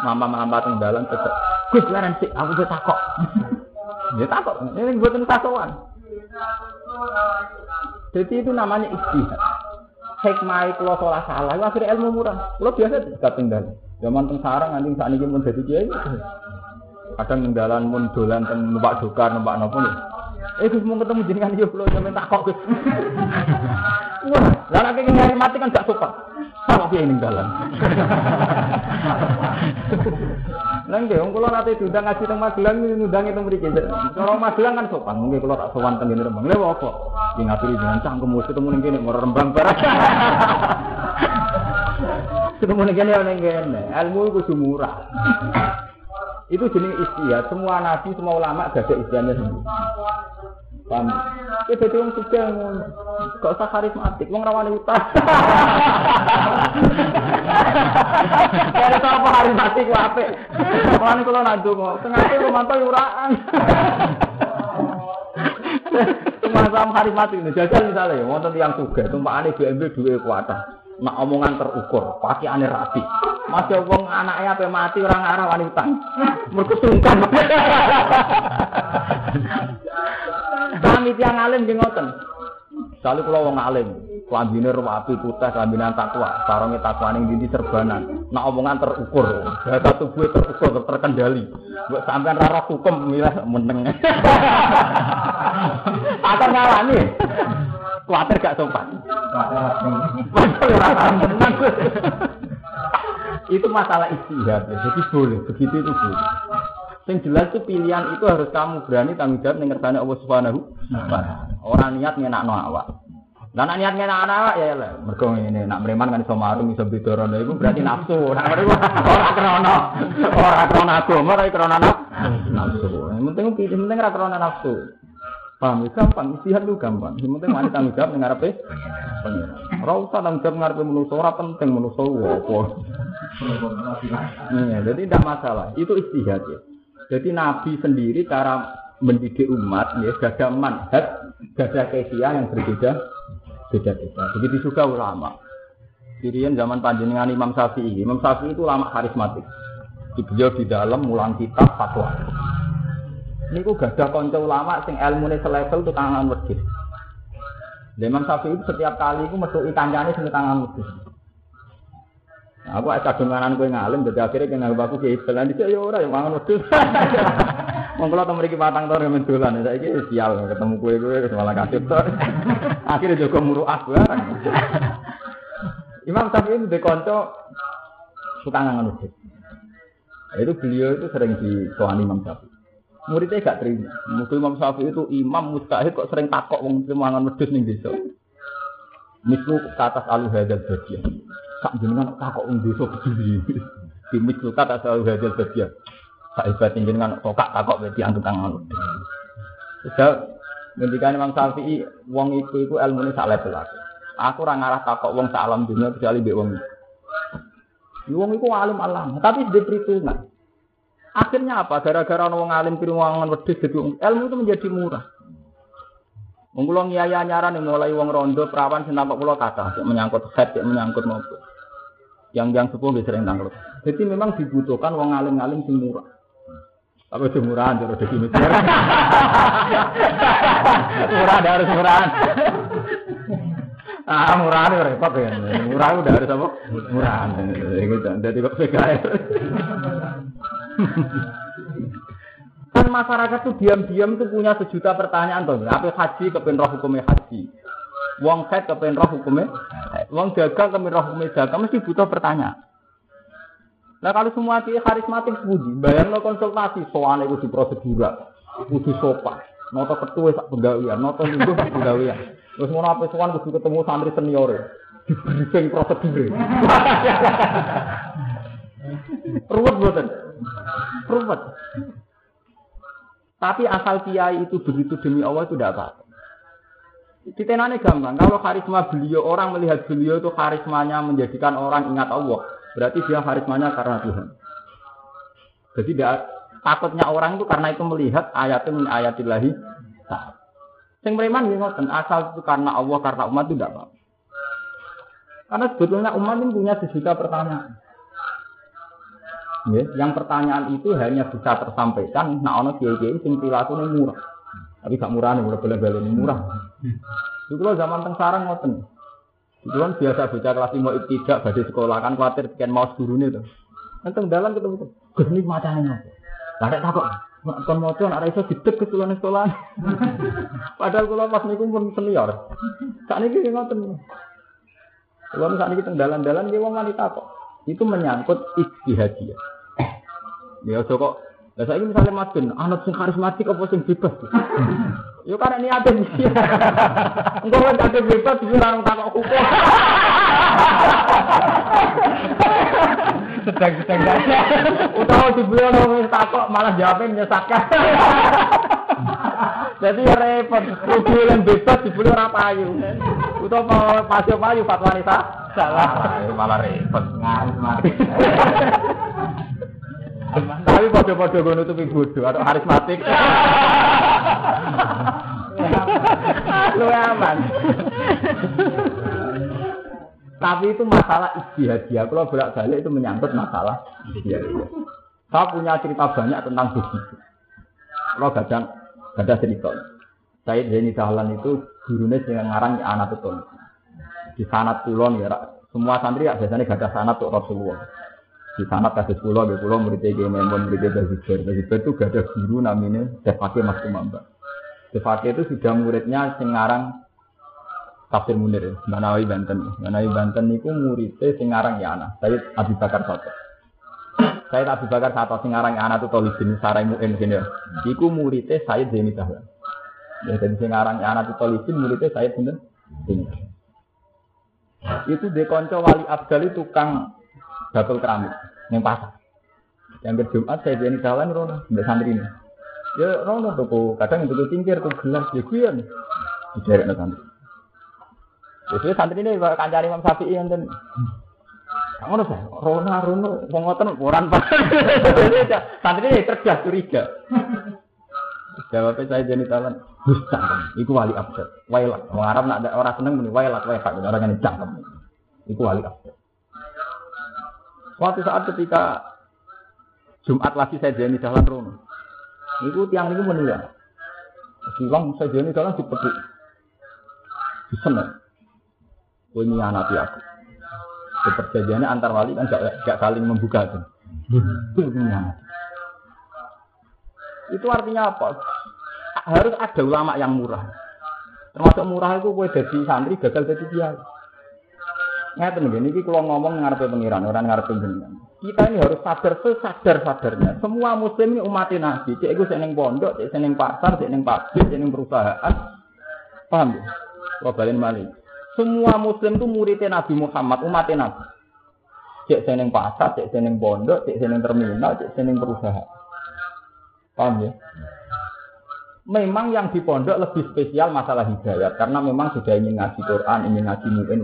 mama mama teng dalam tetap. Gus leren sih, aku udah takok. ya takok, ini buat takokan. Jadi itu namanya istihad. Hikmah kalau salah salah, itu akhirnya ilmu murah. Kalau biasa tidak tinggal. Zaman teng sarang nanti saat ini pun jadi kiai. Kadang ninggalan mun dolan teng numpak dokar, numpak nopo nih. Eh Gus mau ketemu jenengan yo kula sampeyan takok Gus. Wah, lah nek ngene mati kan gak sopan. Takok piye ning dalan. Lah nggih wong kula nate diundang ngaji teng Magelang ngundang teng mriki. Cara Magelang kan sopan, mungkin kula tak sowan teng Rembang. Lha apa? Ki ngaturi jenengan cangkem wis ketemu ning kene mau Rembang barang. Ketemu ning kene ning kene. Ilmu kudu murah. Itu jenis istihad. Semua nabi, semua ulama gak ada istihadnya sendiri. Paham? Ya jadi orang juga gak usah karismatik, wong rawani utang. Kalau apa karismatik ku apik. Mulane kula nak ndonga, tengah iki romanto uraan. Semacam karismatik ini, jajal misalnya, wonten yang suga, tumpakane BMW duwe kuatah. Nak omongan terukur, pakai aneh rapi. Masih wong anaknya apa mati orang arah wanita. Mereka sungkan. Kami tiang alim di ngoten. Sali kalau wong alim, kelambine rapi putih, kelambine takwa, sarungnya takwa ning dindi serbanan. Nak omongan terukur, data tubuh terukur, terkendali. Buat sampean rara hukum milah meneng. Atau ngalami. Kuatir gak sopan. itu masalah istihad ya. Jadi boleh, begitu itu boleh. Yang jelas itu pilihan itu harus kamu berani tanggung jawab dengan kersane Allah Subhanahu Orang niat ngenakno awak. Lah nak niat ngenak awak ya lah. Mergo ini nak mereman kan iso marung iso bidorono itu berarti nafsu. Nak mereka ora krana ora krana agama ora krana nafsu. Yang penting pilih penting ora krana nafsu. Paham ya gampang, istihad itu gampang. Yang penting mana tanggung jawab dengan apa? Pengiran. Ora usah tanggung jawab ngarepe manusa, ora penting manusa apa. Iya, jadi tidak masalah. Itu istihad ya. Jadi Nabi sendiri cara mendidik umat ya gada manhaj, gada kesia yang berbeda beda-beda. Begitu juga ulama. Kirian zaman panjenengan Imam Syafi'i. Imam Syafi'i itu ulama karismatik. Beliau di dalam mulang kitab fatwa. Niku gak ada konco ulama sing ilmune selevel tuh tangan wedhus. Imam Syafi'i itu setiap kali itu metu kancane sing tangan wedhus. Nah, aku ada kagungan kowe ngalim jadi akhirnya kena aku ki istilah dhisik ya ora ya mangan wedhus. Wong teng mriki patang tahun men dolan saiki sial ketemu kowe kowe malah kasih. Akhirnya jaga muruah barang. Imam Syafi'i itu kanca tukang ngangon wedhus. Itu beliau itu sering disoani Imam Syafi'i muridnya gak terima. Mungkin Imam Syafi'i itu imam mustahil kok sering takok wong mangan wedhus ning desa. Mislu ke atas alu hadal badia. Sak jenengan takok wong desa begini. Di mislu ke atas alu hadal badia. Sak hebat jenengan tokak takok berarti tangan. Sudah ngendikan Imam Syafi'i wong itu iku ilmune sak level aku. Aku ora ngarah takok wong sak alam dunia kecuali mbek wong. Wong iku alim alam, tapi di perhitungan. Akhirnya apa? Gara-gara wong alim piruwangan wedhus jadi ilmu itu menjadi murah. Wong kula ngiyaya nyaran mulai wong rondo perawan sing tampak kula kata, menyangkut head, menyangkut nopo. Yang yang sepuh nggih sering. Jadi memang dibutuhkan wong alim-alim sing murah. Apa itu murahan cara definisi? murah ada harus murahan. Ah murahan repot ya. Murah udah harus apa? Murahan. Jadi kok PKS. Kan masyarakat tuh diam-diam tuh punya sejuta pertanyaan tuh. Apa haji kepen roh hukumnya haji? Wong head kepen roh hukumnya, wong dagang kepen roh hukumnya dagang mesti butuh pertanyaan. Nah kalau semua kiai karismatik budi, bayar lo konsultasi, soalnya itu di prosedural, kudu sopan, noto ketua sak pegawaian, noto minggu sak pegawaian. Terus mau apa soal kudu ketemu santri senior, di briefing prosedur. Ruwet buatan, ruwet. Tapi asal kiai itu begitu demi Allah itu tidak apa-apa. Titenane gampang. Kalau karisma beliau orang melihat beliau itu karismanya menjadikan orang ingat Allah. Berarti dia karismanya karena Tuhan. Jadi tidak takutnya orang itu karena itu melihat ayatnya min ayatillahi Sing beriman ngoten, asal itu karena Allah, karena umat itu tidak apa. Karena sebetulnya umat ini punya sejuta pertanyaan. Ya, yang pertanyaan itu hanya bisa tersampaikan nah ono kiai-kiai sing ini murah. Tapi gak murah nih, murah bela-bela murah. Itu zaman teng sarang ngoten. Itu kan biasa baca kelas lima tidak pada sekolah kan khawatir sekian mau guru nih tuh. Nanti dalam ketemu tuh, gus ini macamnya. Lada takut, kon mau tuh anak iso gede ke sekolah. Padahal kalau pas niku pun senior. Ngotot. Kalau saat ini kita dalan-dalan dia mau wanita kok. Itu menyangkut istihadiyah. Ya kok Lah saiki misale Mas Ben, anak sing karismatik apa sing bebas? Yo karena niate mesti. Engko kan ada bebas iki ora takok hukum. Sedang-sedang saja. Utawa dibeli ono takok malah jawabnya menyesatkan. Jadi ya repot, rugi yang bebas dibeli ora payu. Utawa pasio payu fatwa salah. Malah repot. Ngarep Tapi pada-pada gue nutupi bodoh atau karismatik. Lu aman. Tapi itu masalah istihadiah. Kalau bolak balik itu menyangkut masalah istihadiah. Saya punya cerita banyak tentang begitu. Kalau gadang, ada cerita. Saya Zaini Dahlan itu gurunya dengan ngarang anak itu. Di sanat kulon ya, semua santri ya biasanya gak ada sanat untuk Rasulullah. Di sana kasus pulau di pulau murid Ege Memon murid Bazibar Bazibar itu gak ada guru namanya Defake Mas Kumamba Defake itu sudah muridnya Singarang Tafsir Munir Manawi Banten. Manawi Banten itu muridnya Singarang ya anak saya Abi Bakar Soto saya Abi Bakar Soto Singarang ya anak itu Tolibin Sarai Mu'in gini Iku muridnya saya Zeni Dahlan ya jadi Singarang ya anak itu Tolibin muridnya saya Zeni itu dekonco wali abdal itu tukang bakul keramik yang pasar. Yang ke Jumat saya jadi jalan rono, mbak santri ini. Ya rono tuh, kadang itu tingkir tuh gelas ya kuyan. Dijarek nih santri. Jadi santri ini kancari Imam Syafi'i yang Ngono sih, rono rono wong orang pas. Santri ini cerdas curiga. Jawabnya saya jadi talan, bisa, iku wali abad, wailat. Orang Arab nak ada orang seneng muni wailat, wailat, orang yang cangkem. Iku wali abad. Suatu saat ketika Jumat lagi saya jadi jalan rono. Itu tiang ini menilai. Silang saya jadi jalan. Di sana. Ini anak aku. Perjanjiannya antar wali kan gak, gak saling membuka kan. Itu artinya apa? Harus ada ulama yang murah. Termasuk murah itu gue jadi santri gagal jadi kiai. Ngeten nggih niki kula ngomong ngarepe pengiran, orang ngarepe jenengan. Kita ini harus sadar sesadar-sadarnya. Semua muslim ini umat Nabi. Cek iku seneng pondok, cek seneng pasar, cek seneng pabrik, cek seneng perusahaan. Paham ya? Balen malih. Semua muslim itu murid Nabi Muhammad, umat Nabi. Cek seneng pasar, cek seneng pondok, cek seneng terminal, cek seneng perusahaan. Paham ya? memang yang di pondok lebih spesial masalah hidayat karena memang sudah ingin ngaji Quran, ingin ngaji mu'in.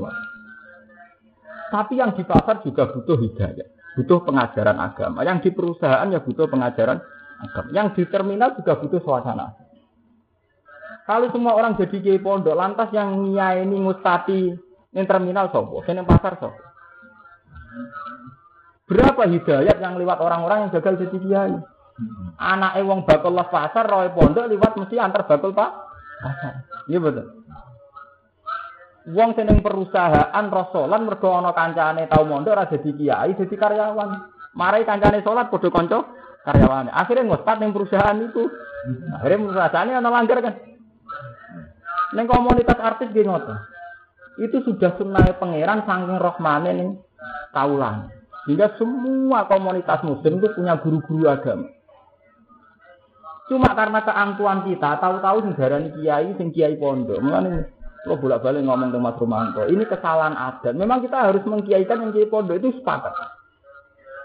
Tapi yang di pasar juga butuh hidayat, butuh pengajaran agama. Yang di perusahaan ya butuh pengajaran agama. Yang di terminal juga butuh suasana. Kalau semua orang jadi kiai pondok, lantas yang ini mustati yang terminal sopo, yang pasar sopo. Berapa hidayat yang lewat orang-orang yang gagal jadi kiai? Anak wong bakul lah pasar, roy pondok lewat mesti antar bakul pak pasar. Iya betul. Wong seneng perusahaan rasolan mergo kancane tau mondok ora dadi kiai, dadi karyawan. Marai kancane salat padha kanca karyawane. Akhirnya ngospat ning perusahaan itu. Akhirnya perusahaannya ana langgar kan. Neng komunitas artis ngoten. Itu sudah sunnah pangeran saking rohmane ning kaulan. Sehingga semua komunitas muslim itu punya guru-guru agama. Cuma karena keangkuhan kita, tahu-tahu sing kiai, sing kiai pondok. Mulane kalau bolak-balik ngomong ke Mas Romanto, ini kesalahan adat. Memang kita harus mengkiaikan yang kiai pondok itu sepakat.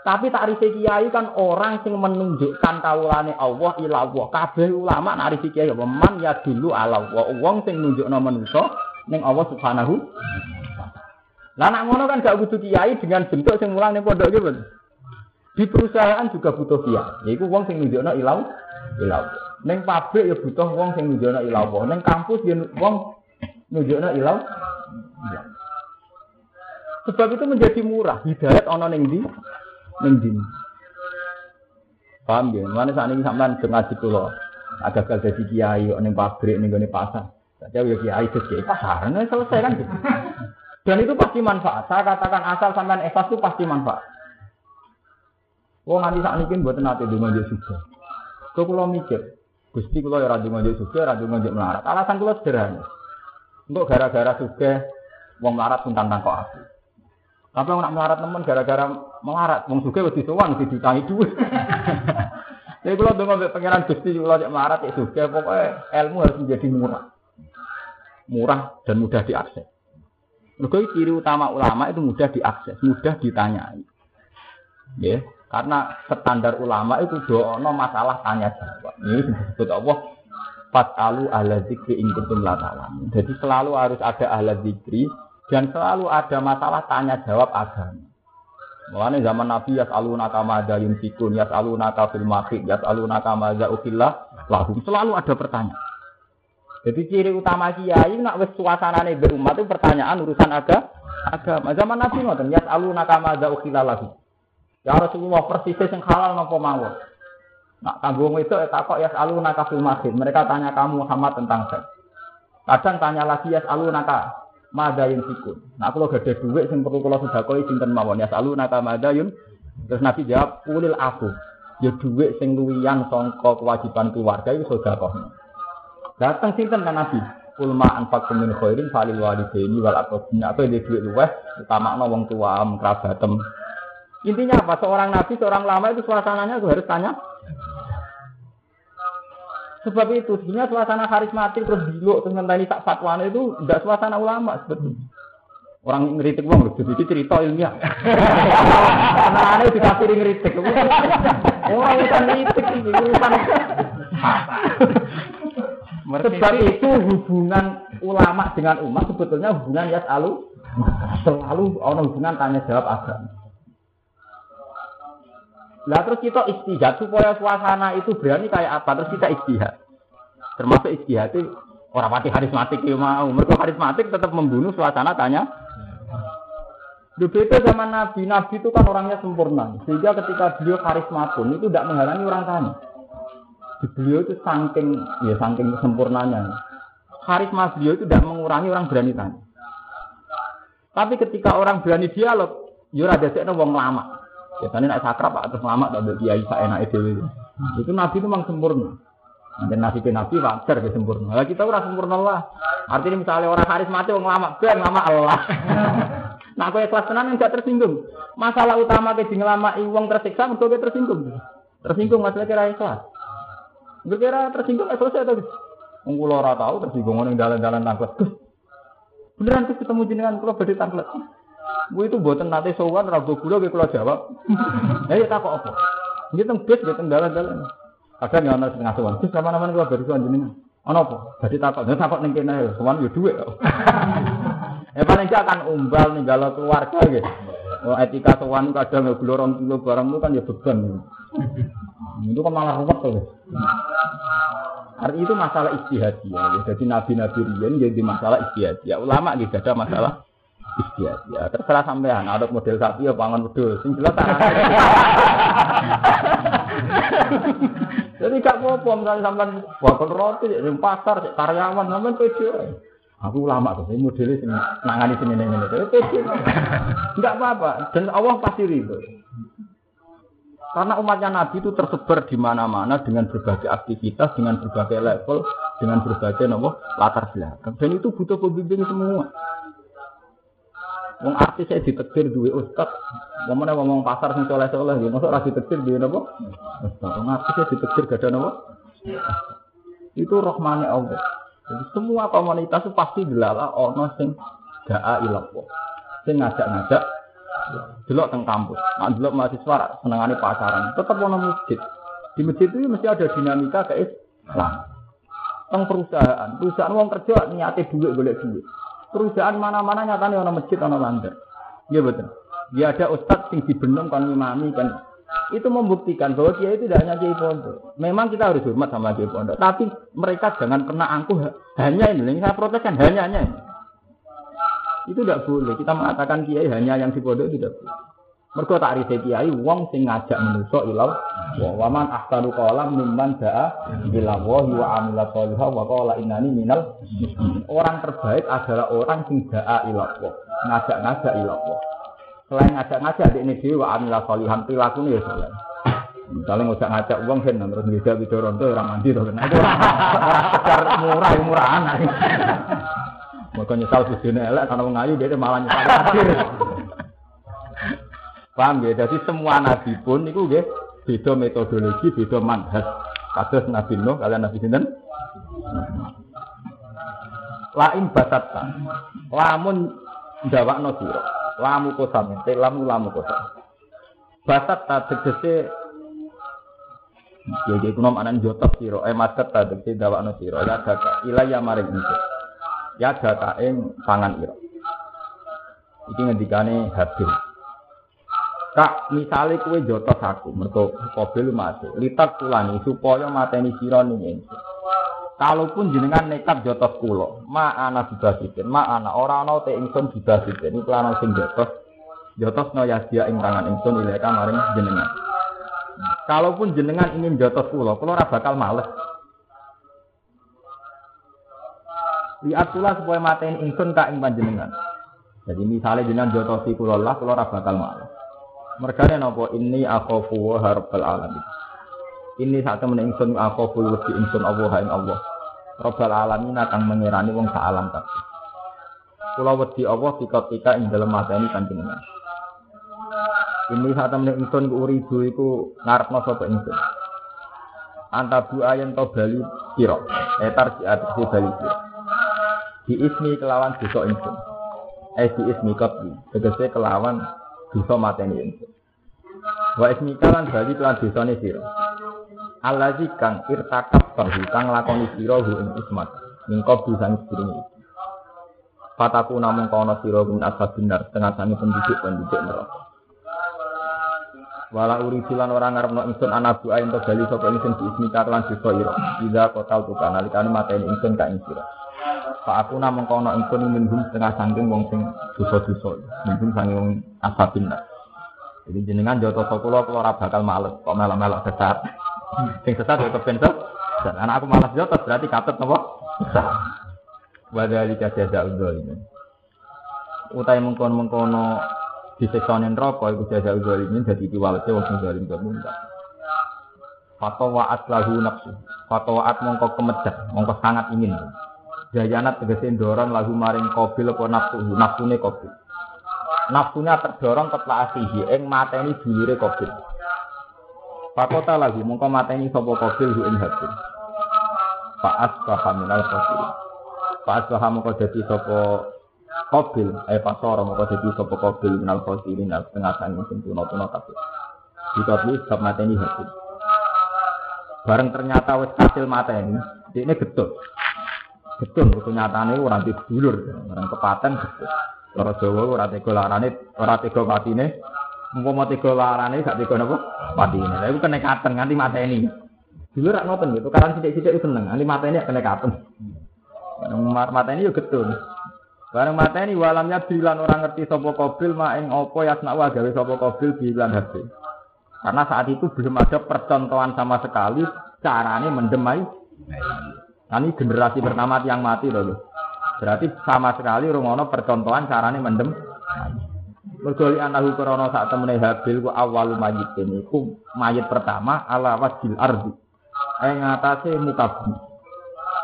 Tapi tak takrif kiai kan orang sing menunjukkan kaulane Allah ila Allah. Kabeh ulama narik kiai apa man ya dulu ala Allah. Wong sing nunjukno manusa ning Allah Subhanahu Lah nak ngono kan gak butuh kiai dengan bentuk sing mulang ning pondok iki, Di perusahaan juga butuh kiai. Yaiku wong sing nunjukno ilau ilau. Ning pabrik ya butuh wong sing nunjukno ilau. Ning kampus ya wong nunjukno ilau. Sebab itu menjadi murah. Hidayat ana ning ndi? Ning dini. Paham ya? Mana saat ini sampean ngaji kula. Agak gagal jadi kiai ning pabrik ning pasar. Saja ya kiai itu kiai pasar, nah, selesai kan gitu. Dan itu pasti manfaat. Saya katakan asal sampean ikhlas itu pasti manfaat. Oh nanti saat ini buat nanti di ngajak suka. Kau kalau mikir, gusti kalau ya radu ngajak suka, radu ngajak melarat. Alasan kalau sederhana. Untuk gara-gara suka, wong melarat pun tantang kok aku. Tapi nak melarat teman gara-gara melarat, wong suka lebih sowan di ditangi duit. Jadi kalau dengan pengiran gusti kalau cek melarat ya suka, pokoknya ilmu harus menjadi murah, murah dan mudah diakses. Mereka ciri utama ulama itu mudah diakses, mudah ditanyai. Ya, karena standar ulama itu doa masalah tanya jawab. Ini disebut Allah Fatalu ala zikri in kuntum Jadi selalu harus ada ala zikri dan selalu ada masalah tanya jawab agama. Mulane zaman Nabi yas'aluna kama ada yunfikun, yas'aluna ka fil maqid, yas'aluna kama za ukillah. Selalu ada pertanyaan. Jadi ciri utama kiai nak wis suasanane be umat itu pertanyaan urusan aga, agama. Zaman Nabi ngoten, yas'aluna kama za ukillah lahum. Ya Rasulullah persis sing halal napa mawon. Nak kanggo itu takok yas'aluna ka fil maqid. Mereka tanya kamu Muhammad tentang seks. Kadang tanya lagi yas'aluna ka madayun sikun. Nah kalau gak ada duit sing perlu kalau sudah kau sinten mawon ya selalu nata madayun. Terus Nabi jawab ulil aku. Ya duit sing luwian songko kewajiban keluarga itu sudah kau. Datang sinten kan Nabi. Ulma anfaq min khairin falil walidaini wal aqrabin. Apa yang duit luweh utama wong tua kerabatem. Intinya apa? Seorang nabi, seorang lama itu suasananya harus tanya Sebab itu sebenarnya suasana karismatik terus diluk tentang tadi tak fatwa itu tidak suasana ulama sebetulnya. Orang ngeritik wong lho, jadi cerita ilmiah. Karena aneh dikasih ngeritik. Orang urusan ngeritik ini urusan. Sebab itu hubungan ulama dengan umat sebetulnya hubungan ya selalu selalu orang hubungan tanya jawab agama. Lah terus kita istihad supaya suasana itu berani kayak apa? Terus kita istihad. Termasuk istihad itu orang mati harismatik ya mau. Mereka harismatik tetap membunuh suasana tanya. Berbeda zaman Nabi, Nabi itu kan orangnya sempurna. Sehingga ketika beliau karisma pun itu tidak menghalangi orang tanya. Beliau itu saking ya saking sempurnanya. Karisma beliau itu tidak mengurangi orang berani tanya. Tapi ketika orang berani dialog, ya ada sekno wong lama. Biasanya nak sakrap pak terus lama tak kiai saya enak itu. Itu nabi itu memang sempurna. Dan nabi ke nabi wajar ke sempurna. Lah kita ora sempurna lah. Artinya misalnya orang mati orang lama ben lama Allah. nah aku ikhlas tenan enggak tersinggung. Masalah utama ke ngelama wong tersiksa mergo tersinggung. Tersinggung masalah kira ikhlas. Kira tersinggung selesai tuh. Wong kula ora tau tersinggung ning dalan-dalan tangklet. Beneran ketemu jenengan kula badhe tangklet. Bu itu buatan nate sowan ragu gula gue kalau jawab. Ya tak kok apa? Ini teng bis gue dalan-dalan. Kadang ya ana sing ngasuhan, "Gus, sama-sama kula bari sowan jenengan." Ana apa? Dadi takok, "Ya takok ning kene ya, sowan yo dhuwit." Ya paling gak akan umbal ninggalo keluarga gitu. Oh, etika sowan kadang ya glorong kilo barangmu kan ya beban. Itu kan malah ruwet tuh. Arti itu masalah istihadiyah. Ya. Jadi nabi-nabi riyen jadi masalah istihadiyah. Ulama gitu ada masalah istihadiyah. Terserah sampean ada model sapi ya pangan wedhus. Sing jelas Jadi gak apa-apa misalnya sampean bakal roti di pasar karyawan sampean pede. Aku lama tuh, ini modelnya sini nangani sini nih ini. Enggak apa-apa, dan Allah pasti ridho. Karena umatnya Nabi itu tersebar di mana-mana dengan berbagai aktivitas, dengan berbagai level, dengan berbagai nomor latar belakang. Dan itu butuh pembimbing semua. Wong artis saya ditetir duwe ustad. Ngomongnya ngomong pasar sing soleh-soleh, ya masuk ora ditetir duwe napa? Ustad. Wong artis saya ditetir gak ada napa? Itu rahmane Allah. Jadi semua komunitas itu pasti dilala ono sing gaa ilmu. Sing ngajak-ngajak delok teng kampus. Nah, delok mahasiswa senengane pacaran, tetap ono masjid. Di masjid itu mesti ada dinamika ke Islam. Teng perusahaan, perusahaan wong kerja niate duit golek duit. Perusahaan mana-mana nyatanya ono masjid ono langgar. Iya betul. Dia ada ustadz sing dibenem kan imami kan itu membuktikan bahwa dia itu tidak hanya kiai pondok. Memang kita harus hormat sama kiai pondok, tapi mereka jangan kena angkuh hanya ini. Yang saya protes kan hanya hanya ini. Itu tidak boleh. Kita mengatakan kiai hanya yang di pondok tidak boleh. Mereka tak risa kiai, wong sing ngajak menuso ilau. Wa man ahsanu qalam mimman da'a ila wahi wa amila sholihah wa qala innani minal Orang terbaik adalah orang sing da'a ila Ngajak-ngajak ila Selain ngajak-ngajak di ini dewa amila solihan perilaku nih ya soleh. Misalnya ngajak ngajak uang kan terus bisa bicara itu orang mandi tuh nah itu murah murahan. Mereka nyesal sujudnya elek karena mengayu dia malah nyesal. Paham ya? Jadi semua nabi pun itu ya beda metodologi, beda manhaj. Kados Nabi Nuh kalian Nabi Sinten. Lain basata. Lamun ndawakno sira lamu kosam lamu lamu kosam basat ta tegese ya iki kuno anan jotos sira eh masat ta tegese dawakno sira ya daka ilaya maring iki ya daka ing pangan ira iki ngendikane habil Kak, misale kowe jotos aku, mergo kobil mati. Litat tulani supaya mateni ning ingsun. Kalaupun jenengan nekat jotos kulo, ma ana dibasikin, ma ana ora ana te ingsun dibasikin. Iku ana sing jotos, jotos no yasya ing tangan ingsun ileka maring jenengan. Kalaupun jenengan ingin jotos kulo, kulo ora bakal males. Lihat pula supaya mateni ingsun ka ing panjenengan. Jadi misalnya jenengan jotosi kulo lah, kulo ora bakal males. Mergane napa ini akhafu wa harbal alamin. Ini saat temen ingsun aku lebih ingsun Allah ing Allah. Rabbal alamin akan mengirani wong sak alam kabeh. Kula wedi Allah tika-tika ing dalem mateni panjenengan. Ini saat temen ingsun uridu iku ngarepno sapa ingsun. Antabu ayen to bali sira. Etar di atas bali sira. Di ismi kelawan dosa ingsun. Eh di ismi kopi. Tegese kelawan dosa mateni ingsun. Wa ismi kalan bali kelan dosane sira. Allazi kang irtakab bahu kang lakoni sira hu ing ismat mingko sedurunge iki. Fataku namung kono sira min ashabinar tengah sangi penduduk-penduduk neraka. Wala uri silan ora ngarepno ingsun anabu ayin to bali sapa ingsun di ismi lan dosa ira. Ida kotal tu kan alikane mateni ingsun ka ing sira. Pak aku namung kono ingsun minhum setengah sangking wong sing dosa-dosa. Minhum sange wong. Jadi jenengan joto kula kula ora bakal males kok melok-melok sesat. Sing sesat ya kepen dan anak aku malas jotos berarti katut napa? Sesat. Wadali jaza ini. Utai mengkon-mengkono diseksone neraka iku jaza ini dadi piwalete wong sing zalim kemundak. Fatawaat lahu nafsu. Fatawaat mongko kemejat, mongko sangat ingin. Jayanat tegese doron lahu maring kobil apa nafsu, nafsune kobil. Nafsunya terdorong ke asihi ing mateni dulure kobil. Fakota lagi mongko mateni sapa qabil hu ing habil. Fa asbaha minal qabil. Fa asbaha mongko dadi sapa qabil eh pasara mongko dadi sapa qabil minal qabil nang tengah sing sing tuna-tuna kabeh. Dikopi sebab mateni habil. Bareng ternyata wis kasil mateni, ini getut. Getun kudu nyatane ora di dulur, bareng kepaten getut. Cara Jawa ora tega larane, ora tega patine. Umpama tega larane gak tega napa? Patine. Lha iku kenekaten nganti mateni. Dulu rak ngoten gitu, karena sithik-sithik seneng, nganti mateni kenekaten. Bareng mateni yo getun. Bareng mateni walamnya bilan orang ngerti sapa kobil ma ing apa yasna wa gawe sapa kobil bilan hati. Karena saat itu belum ada percontohan sama sekali caranya mendemai. Nah, ini generasi pertama yang mati loh. Berarti sama sekali rungono percontohan caranya mendem. Mergoli anahu krono saat temene habil ku awalu mayitin iku mayit pertama ala wajil ardi. Ing atase muka bumi.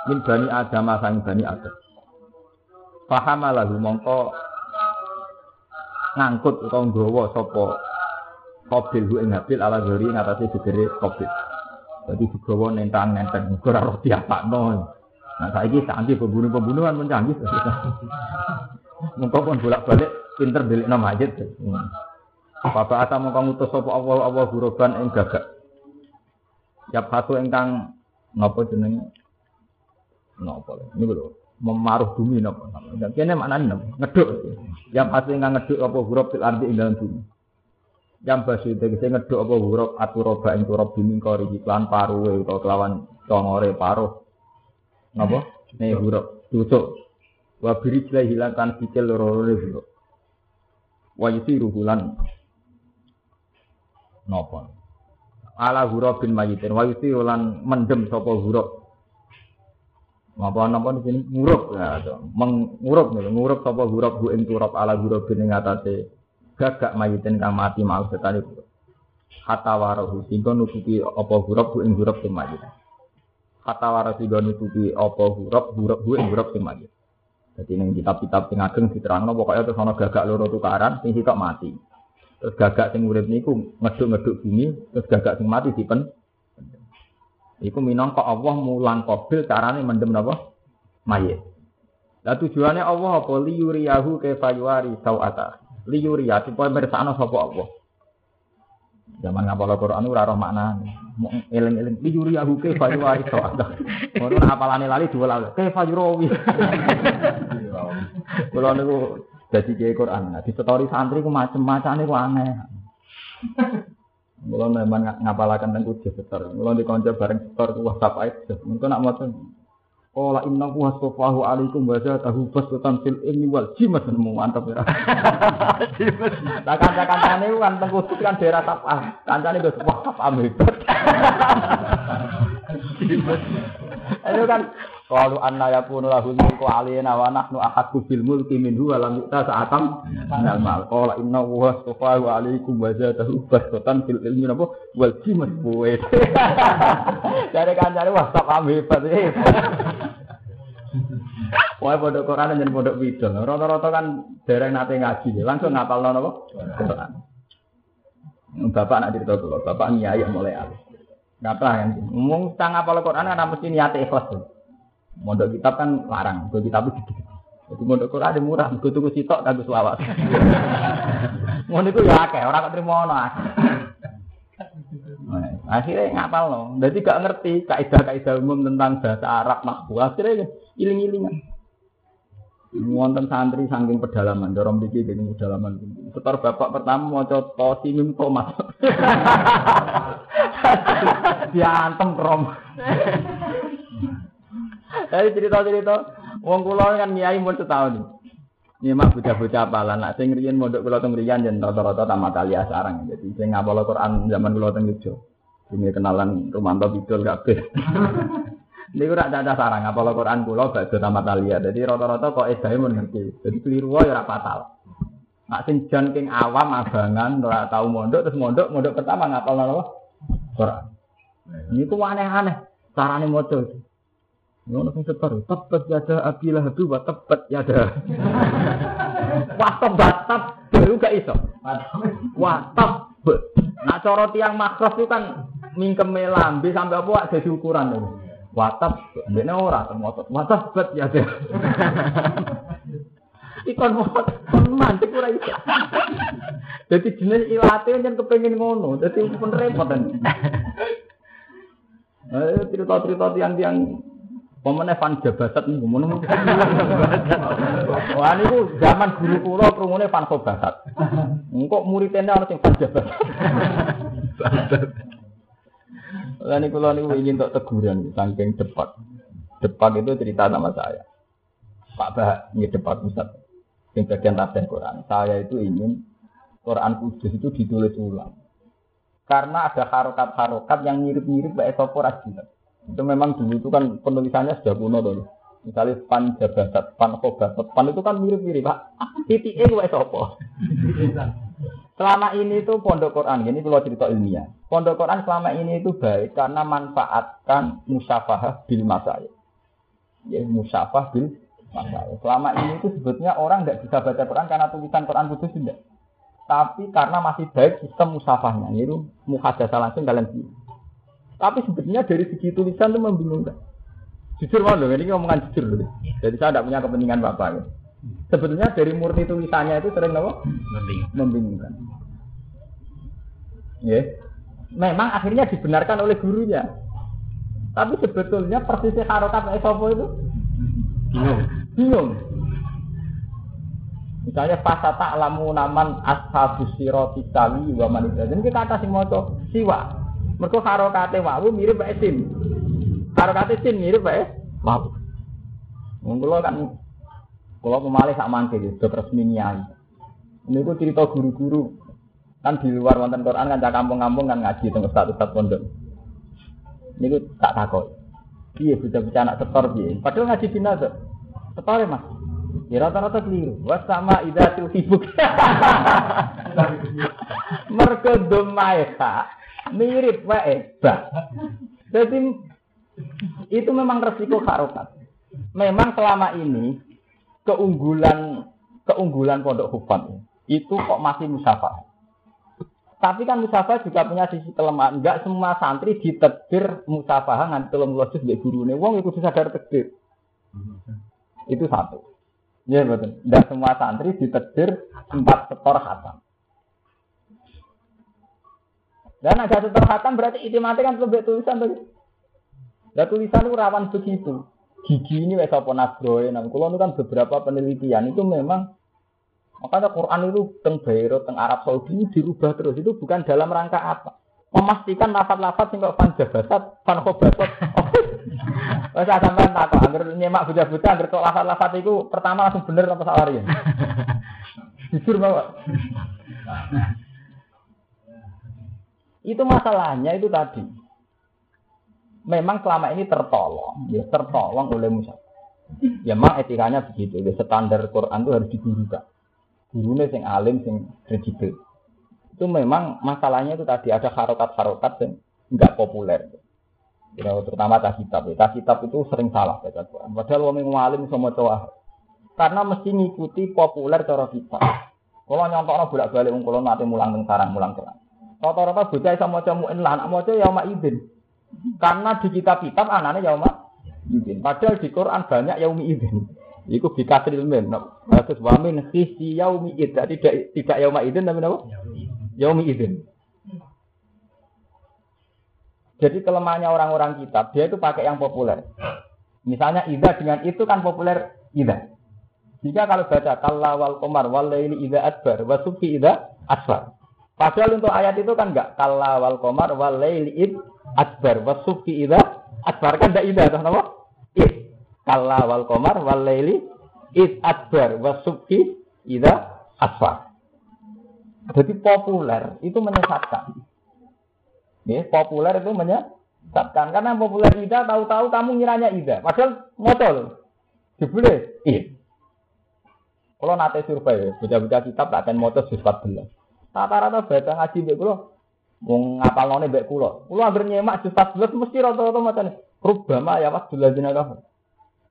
Min bani Adam sang bani Adam. Mongko ngangkut utawa sapa Kobil hu ing Habil ala gori ngatasi gegere Kobil. Jadi digawa nentang nenteng ora roh diapakno. Nah saiki canggih pembunuh-pembunuhan mencanggih. Mengko pun bolak-balik pinter delikno mayit. Bapak ata mongko ngutus sapa Allah Allah huruban ing gagak. Yap satu ingkang napa jenenge? Napa ini lho memaruh bumi napa. Kene maknane ngeduk. Yap satu ingkang ngeduk apa huruf fil ardi ing dalam bumi. Yang basu tegese ngeduk apa huruf aturoba ing turab bumi kori iklan paruwe utawa kelawan congore paruh. Napa? Ne huruf tusuk. Wa biri jila hilangkan sikil loro-loro huruf. Wa yusiru hulan napa? Ala huruf bin mayitin wa yusiru lan mendem sapa huruf. Napa napa sini ngurup ya, mengurup ngurup sapa huruf bu ing turab ala huruf bin ing atase gagak mayitin kang mati mau setane hatta warahu sehingga nutupi apa huruf bu ing huruf sing mayit. Hatta warahu sehingga nutupi apa huruf huruf bu ing huruf sing mayit. Jadi ning kitab-kitab sing ageng diterangno pokoknya terus ana gagak loro tukaran sing sitok mati. Terus gagak sing urip niku ngeduk-ngeduk bumi terus gagak sing mati dipen Iku minangka Allah mulang kobil carane mendem napa? Mayit. Lah tujuannya Allah apa? Liyuriyahu kaifa yuwari sau'ata liyuriya supaya mirsakno sapa Allah. Zaman ngapal Al-Qur'an ora roh maknane. Eling-eling liyuriya hu ke fa yuwari sawada. Ngono apalane lali lali. Ke fa yurawi. Kula niku dadi Quran. Nah, di story santri ku macem-macane ku aneh. Mula memang ngapalakan dan uji setor. Mula dikonco bareng setor ku WhatsApp aja. Mungkin nak mau Qala inna huwa sofahu alaikum wa zatahu basatan fil ilmi wal jimat nemu mantap ya. Lah kanca-kancane kan teng kudus kan daerah Tapah. Kancane wis wah Tapah hebat. Itu kan Qalu anna yakunu lahu mulku alina wa nahnu ahqqu bil mulki minhu wa lam yu'ta sa'atam minal mal. Qala inna huwa astafahu alaikum wa zatahu basatan fil ilmi napa wal jimat buwe. Dari kancane wah tak hebat. Wah pondok Quran dan pondok bidol. Rata-rata kan dereng nate ngaji, langsung ngapal napa? Quran. Bapak nak cerita dulu, bapak nyai mulai alis. Ngapal kan? Ngomong sang ngapal Quran kan mesti niate ikhlas. Mondok kitab kan larang, mondok kitab itu. Jadi mondok Quran ada murah, gue tuku sitok kagak selawat. Ngono iku ya akeh, ora kok trimo ono akeh. Akhirnya ngapal loh. Jadi gak ngerti kaidah-kaidah umum tentang bahasa Arab makbu. Akhirnya iling-ilingan. Wonten santri saking pedalaman, dorong diki gini pedalaman. Setor bapak pertama mau coba tosi mim tomat. Diantem rom. Jadi cerita-cerita, wong kula kan nyai mun setahun. Ini mah bocah-bocah apalan. Nak sing riyen mondok kula teng riyen yen rata-rata tamat alia sarang. Jadi sing ngapal Quran zaman kula teng Yogyakarta. Ini kenalan Rumanto Bidul kabeh. Niku rak ada sarang ngapal Quran kula bakso tamat alia. Jadi rata-rata kok edahe mun ngerti. Jadi keliru wae ora fatal. Nak sing jan king awam abangan ora tau mondok terus mondok mondok pertama ngapal napa? Quran. Ini tuh aneh-aneh. Carane maca itu. Ngono sing setor, tepet yada abilah hadu wa tepet yada. Wah tebatap baru gak iso. Wah tep. Nah cara tiang makros itu kan mingkeme lambe sampai apa jadi ukuran itu. Watap, ini ora termotot. Watap bet ya deh. Ikon motot, mantik ora iso. Jadi jenis ilate yang kepengen ngono, jadi pun repot kan. Eh, cerita-cerita tiang-tiang Pemene fan jabasat nih, ngono. Wah niku zaman guru kula krungune fan sobasat. Engkok muridene ana sing fan jabasat. Lah niku kula niku ingin untuk teguran saking depak. Depak itu cerita nama saya. Pak Bah, ini depak Ustaz. Yang bagian tafsir Quran. Saya itu ingin Quran Kudus itu ditulis ulang. Karena ada harokat-harokat yang mirip-mirip Mbak Esopo Rajilat. Itu memang dulu itu kan penulisannya sudah kuno tuh. Misalnya pan jabasat, pan khobatat, pan itu kan mirip-mirip pak. Titiknya gue sopo. Selama ini itu pondok Quran, ini kalau cerita ilmiah. Pondok Quran selama ini itu baik karena manfaatkan musyafah bil masaya. Ya, musyafah bil masaya. Selama ini itu sebetulnya orang tidak bisa baca Quran karena tulisan Quran khusus tidak. Tapi karena masih baik sistem musafahnya, yaitu muhadasah langsung dalam sini. Tapi sebetulnya dari segi tulisan itu membingungkan. Jujur mau ini ngomongan jujur dulu. Jadi saya tidak punya kepentingan bapak. Ya. Sebetulnya dari murni tulisannya itu sering apa? Membingungkan. Ya. Memang akhirnya dibenarkan oleh gurunya. Tapi sebetulnya persisnya harokat esopo itu bingung. Bingung. Misalnya fasa ta'lamu naman ashabus siroti sawi wa manidra. Jadi kita atas mau siwa. Mereka harokate wawu mirip bae sin. Harokate sin mirip bae wawu. Wong kula kan kula pemalih sak mangke gitu, resmi nyai. Ini ku cerita guru-guru kan di luar wonten Quran kan kampung-kampung kan ngaji teng ustaz-ustaz pondok. Niku tak takut. Iya bocah-bocah anak setor piye? Padahal ngaji tuh. Setor Mas. Ya rata-rata keliru. Was sama idatul hibuk. Mergo domaeha mirip wae. Jadi itu memang resiko harokat. Memang selama ini keunggulan keunggulan pondok hufat itu kok masih musafah. Tapi kan musafah juga punya sisi kelemahan. Enggak semua santri ditedir musafah nganti telung lojus di gurune. Wong itu sadar tedir. Itu satu. Ya betul. Enggak semua santri ditedir empat setor khatam. Dan ada satu khatam berarti mati kan lebih tulisan tuh. Ya tulisan itu rawan begitu. Gigi ini wes apa nasroe. Nah, kalau itu kan beberapa penelitian itu memang makanya Quran itu teng Beirut, teng Arab Saudi itu dirubah terus. Itu bukan dalam rangka apa? Memastikan lafat-lafat sing kok fan jabasat, fan khobatot. Wes sampean takok angger nyemak buta-buta angger tok lafat-lafat itu pertama langsung bener apa salah ya? Jujur Bapak. Itu masalahnya itu tadi. Memang selama ini tertolong, ya tertolong oleh Musa. Ya memang etikanya begitu. Ya, standar Quran itu harus digurukan. Gurunya sing alim, sing kredibel. Itu memang masalahnya itu tadi ada harokat-harokat yang nggak populer. Ya, terutama tas kitab. Ya. Kitab itu sering salah baca Quran. Padahal wong alim sama cowok. Karena mesti ngikuti populer cara kita. Kalau nyontoknya bolak-balik kalau nanti mulang teng sarang mulang terang. Rata-rata bocah iso maca mu'in lah, anak maca yauma idin. Karena di kitab-kitab anaknya yauma idin. Padahal di Quran banyak yaumi idin. Iku bikasril min. Terus wa min khisi yaumi idin. Tidak tidak yauma idin tapi apa? Yaumi idin. Jadi kelemahannya orang-orang kitab, dia itu pakai yang populer. Misalnya ida dengan itu kan populer ida. Jika kalau baca kalla wal komar wal laili ida adbar wa subhi ida asfar. Padahal untuk ayat itu kan enggak kalla wal komar wal laili id adbar wasufi ida adbar kan enggak ida atau apa? Id kalla wal komar wal laili id adbar wasufi ida adbar. Jadi populer itu menyesatkan. Ya, populer itu menyesatkan karena populer ida tahu-tahu kamu ngiranya ida. Padahal motor. Dibeli, iya. Kalau nate survei, baca-baca kitab tak akan motor 14. Rata-rata baca ngaji mbek wong ngapalone mbek kula. Kula anggere nyemak juz 14 mesti rata-rata macane rubama ya waktu lazina kafir.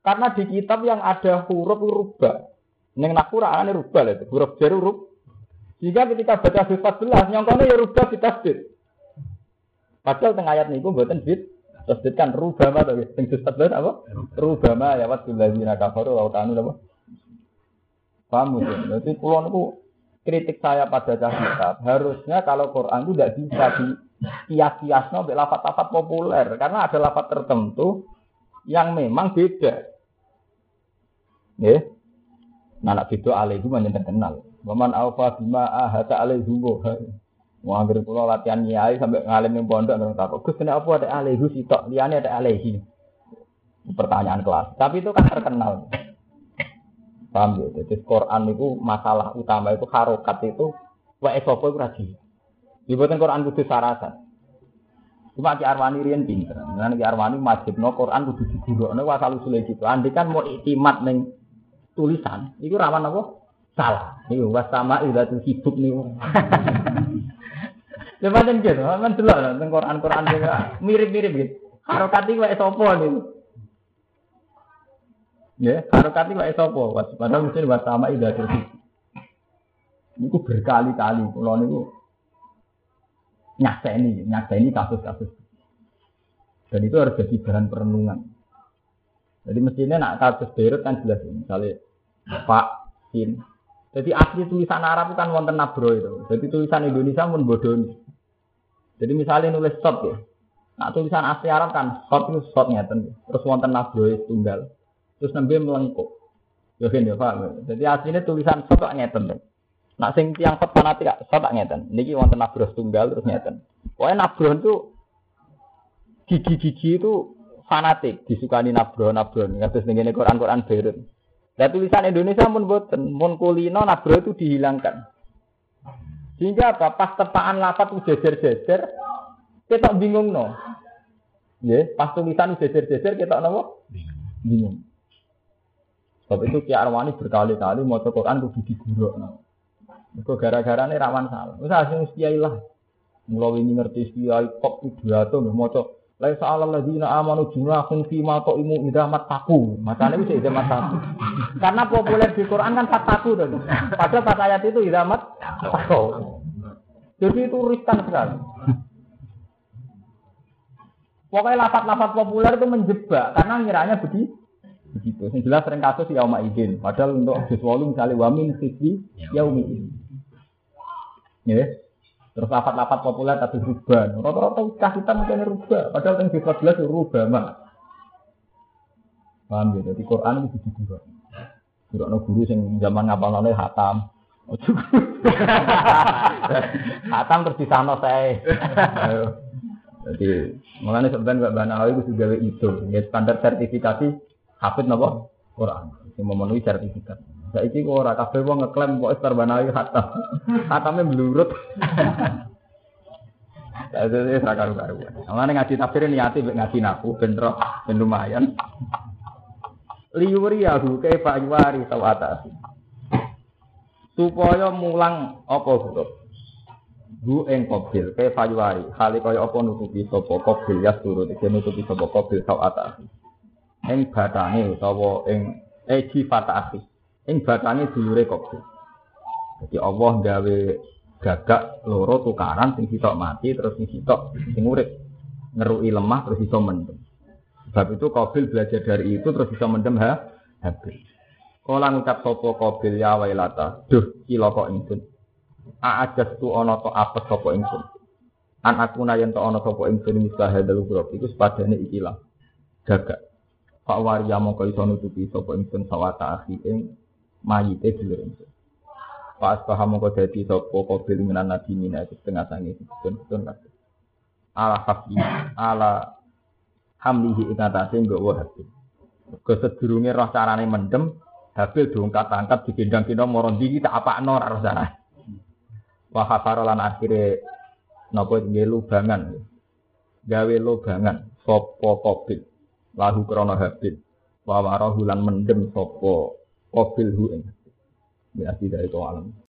Karena di kitab yang ada huruf rubah. Ning nak Qur'ane rubah lho, huruf jar huruf. Jika ketika baca juz 14 nyongkone ya rubah ditasdid. Padahal tengah ayat niku mboten bid tasdid kan rubama to sing juz 14 apa? Rubama ya waktu lazina kafaru wa kanu apa? Paham ya? Jadi kula niku kritik saya pada kitab harusnya kalau Quran itu tidak bisa di kias-kiasno mbek lafat-lafat populer karena ada lafat tertentu yang memang beda. Ya. Nah, nak beda alaihi mana terkenal. Waman alfa bima ahata alaihi Wah, anggere kula latihan nyai sampai ngalim ning pondok nang takut. Gus kenapa ada alaihi sitok, liyane ada alaihi. Pertanyaan kelas. Tapi itu kan terkenal. Paham ya? Jadi Quran itu masalah utama itu harokat itu wa esopo itu rajin. Dibuatkan Quran sarasan. Cuma Ki Arwani riyen pinter. Nah Ki Arwani no Quran kudu digurukno wa asal usule gitu. Andai kan mau iktimat ning tulisan, itu rawan apa? Salah. Niku wasama idatul hidup nih gitu, kan dulu tentang Quran Quran juga mirip-mirip gitu. Harokat itu kayak sopo nih. Ya, harokat itu kayak sopo. Padahal mesti buat sama ida. Ini berkali-kali, kalau ini nyakseni, nyakseni kasus-kasus. Dan itu harus jadi bahan perenungan. Jadi mestinya nak kasus Beirut kan jelas, misalnya Pak, Sin. Jadi asli tulisan Arab kan wonten nabro itu. Jadi tulisan Indonesia pun bodoh. Jadi misalnya nulis stop ya. Nah tulisan asli Arab kan stop itu stop ngeten. Terus wonten nabroe tunggal. Terus nembe melengkuk. Ya kan ya paham. Jadi aslinya tulisan stop kok ngeten. Nah sing tiang stop fanatik stop tak ngeten. Niki wonten nabro tunggal terus ngeten. Pokoknya nabro itu gigi-gigi itu fanatik disukani nabro nabro. Terus ning Quran Quran Beirut. Nah tulisan Indonesia pun boten, mun kulino itu dihilangkan. Sehingga apa? Pas tepaan lafat jejer-jejer, kita bingung no. Ya, pas tulisan jejer-jejer kita nopo bingung. Sebab itu Ki Arwani berkali-kali mau Quran kudu diguruk. Itu gara-gara ini rawan salah. Usah sing kiai lah. Mulai ini ngerti kiai kok pidato mau Laisa alal ladina amanu junahum fi ma imu idamat taku. Macane wis idamat taku. Karena populer di Quran kan taku tuh. Padahal pas ayat itu idamat taku. Jadi itu riskan sekali. Pokoknya lapat-lapat populer itu menjebak karena ngiranya begitu. Begitu. Yang jelas sering kasus ya idin. Padahal untuk juz misalnya wamin sisi yaumi idin. Ya. Terus lapat-lapat populer tapi ruban. Rata-rata kita mungkin rubah. Padahal yang 14 rubah mah. Paham ya? Jadi Quran itu guru. Guru no guru yang zaman ngapal hatam. hatam terus di sana saya. Jadi makanya sebenarnya Mbak Banawi itu juga itu. Ya standar sertifikasi hafid nopo Quran. Yang memenuhi sertifikat. Saiki kok ora kabeh wong ngeklaim kok Istar Banawi khatam. Khatame blurut. Itu itu karu karu. Mulane ngaji tafsir niati ngaji naku ben roh ben lumayan. Liwuri aku kayak Pak Yuwari tau atas. Supaya mulang apa huruf. Bu ing kobil kayak Pak Yuwari. Kali kaya apa nutupi sapa kobil ya turut iki nutupi sapa kobil tau atas. Ing batange utawa ing eh sifat asih ing batange dulure kok. Jadi Allah gawe gagak loro tukaran sing sitok mati terus sing sitok sing urip. Ngerui lemah terus iso mendem. Sebab itu Qabil belajar dari itu terus bisa mendem ha Habil. Kala ngucap sapa Qabil ya wailata, duh cilaka ingsun. Aajas tu ana to apes sapa ingsun. An aku nayen to ana sapa ingsun hadal grup iku sepadane ikilah gagak. Pak Waria mongko iso nutupi sapa ingsun sawata akhi ing mayite dulur ingsun. Pas paham mongko dadi sapa kabil minan nabi mina itu setengah sange setun-setun kabeh. Ala hafi ala hamlihi ing atase nggawa habil. Ke sedurunge roh carane mendem, habil diungkat angkat digendang-gendang moro ndi tak apakno ora rasane. Wa khafara lan akhire napa lubangan. Gawe lubangan sapa kabil lahu krana habil. Wa lan mendem sapa qabil hu ing. Ya tidak itu alam.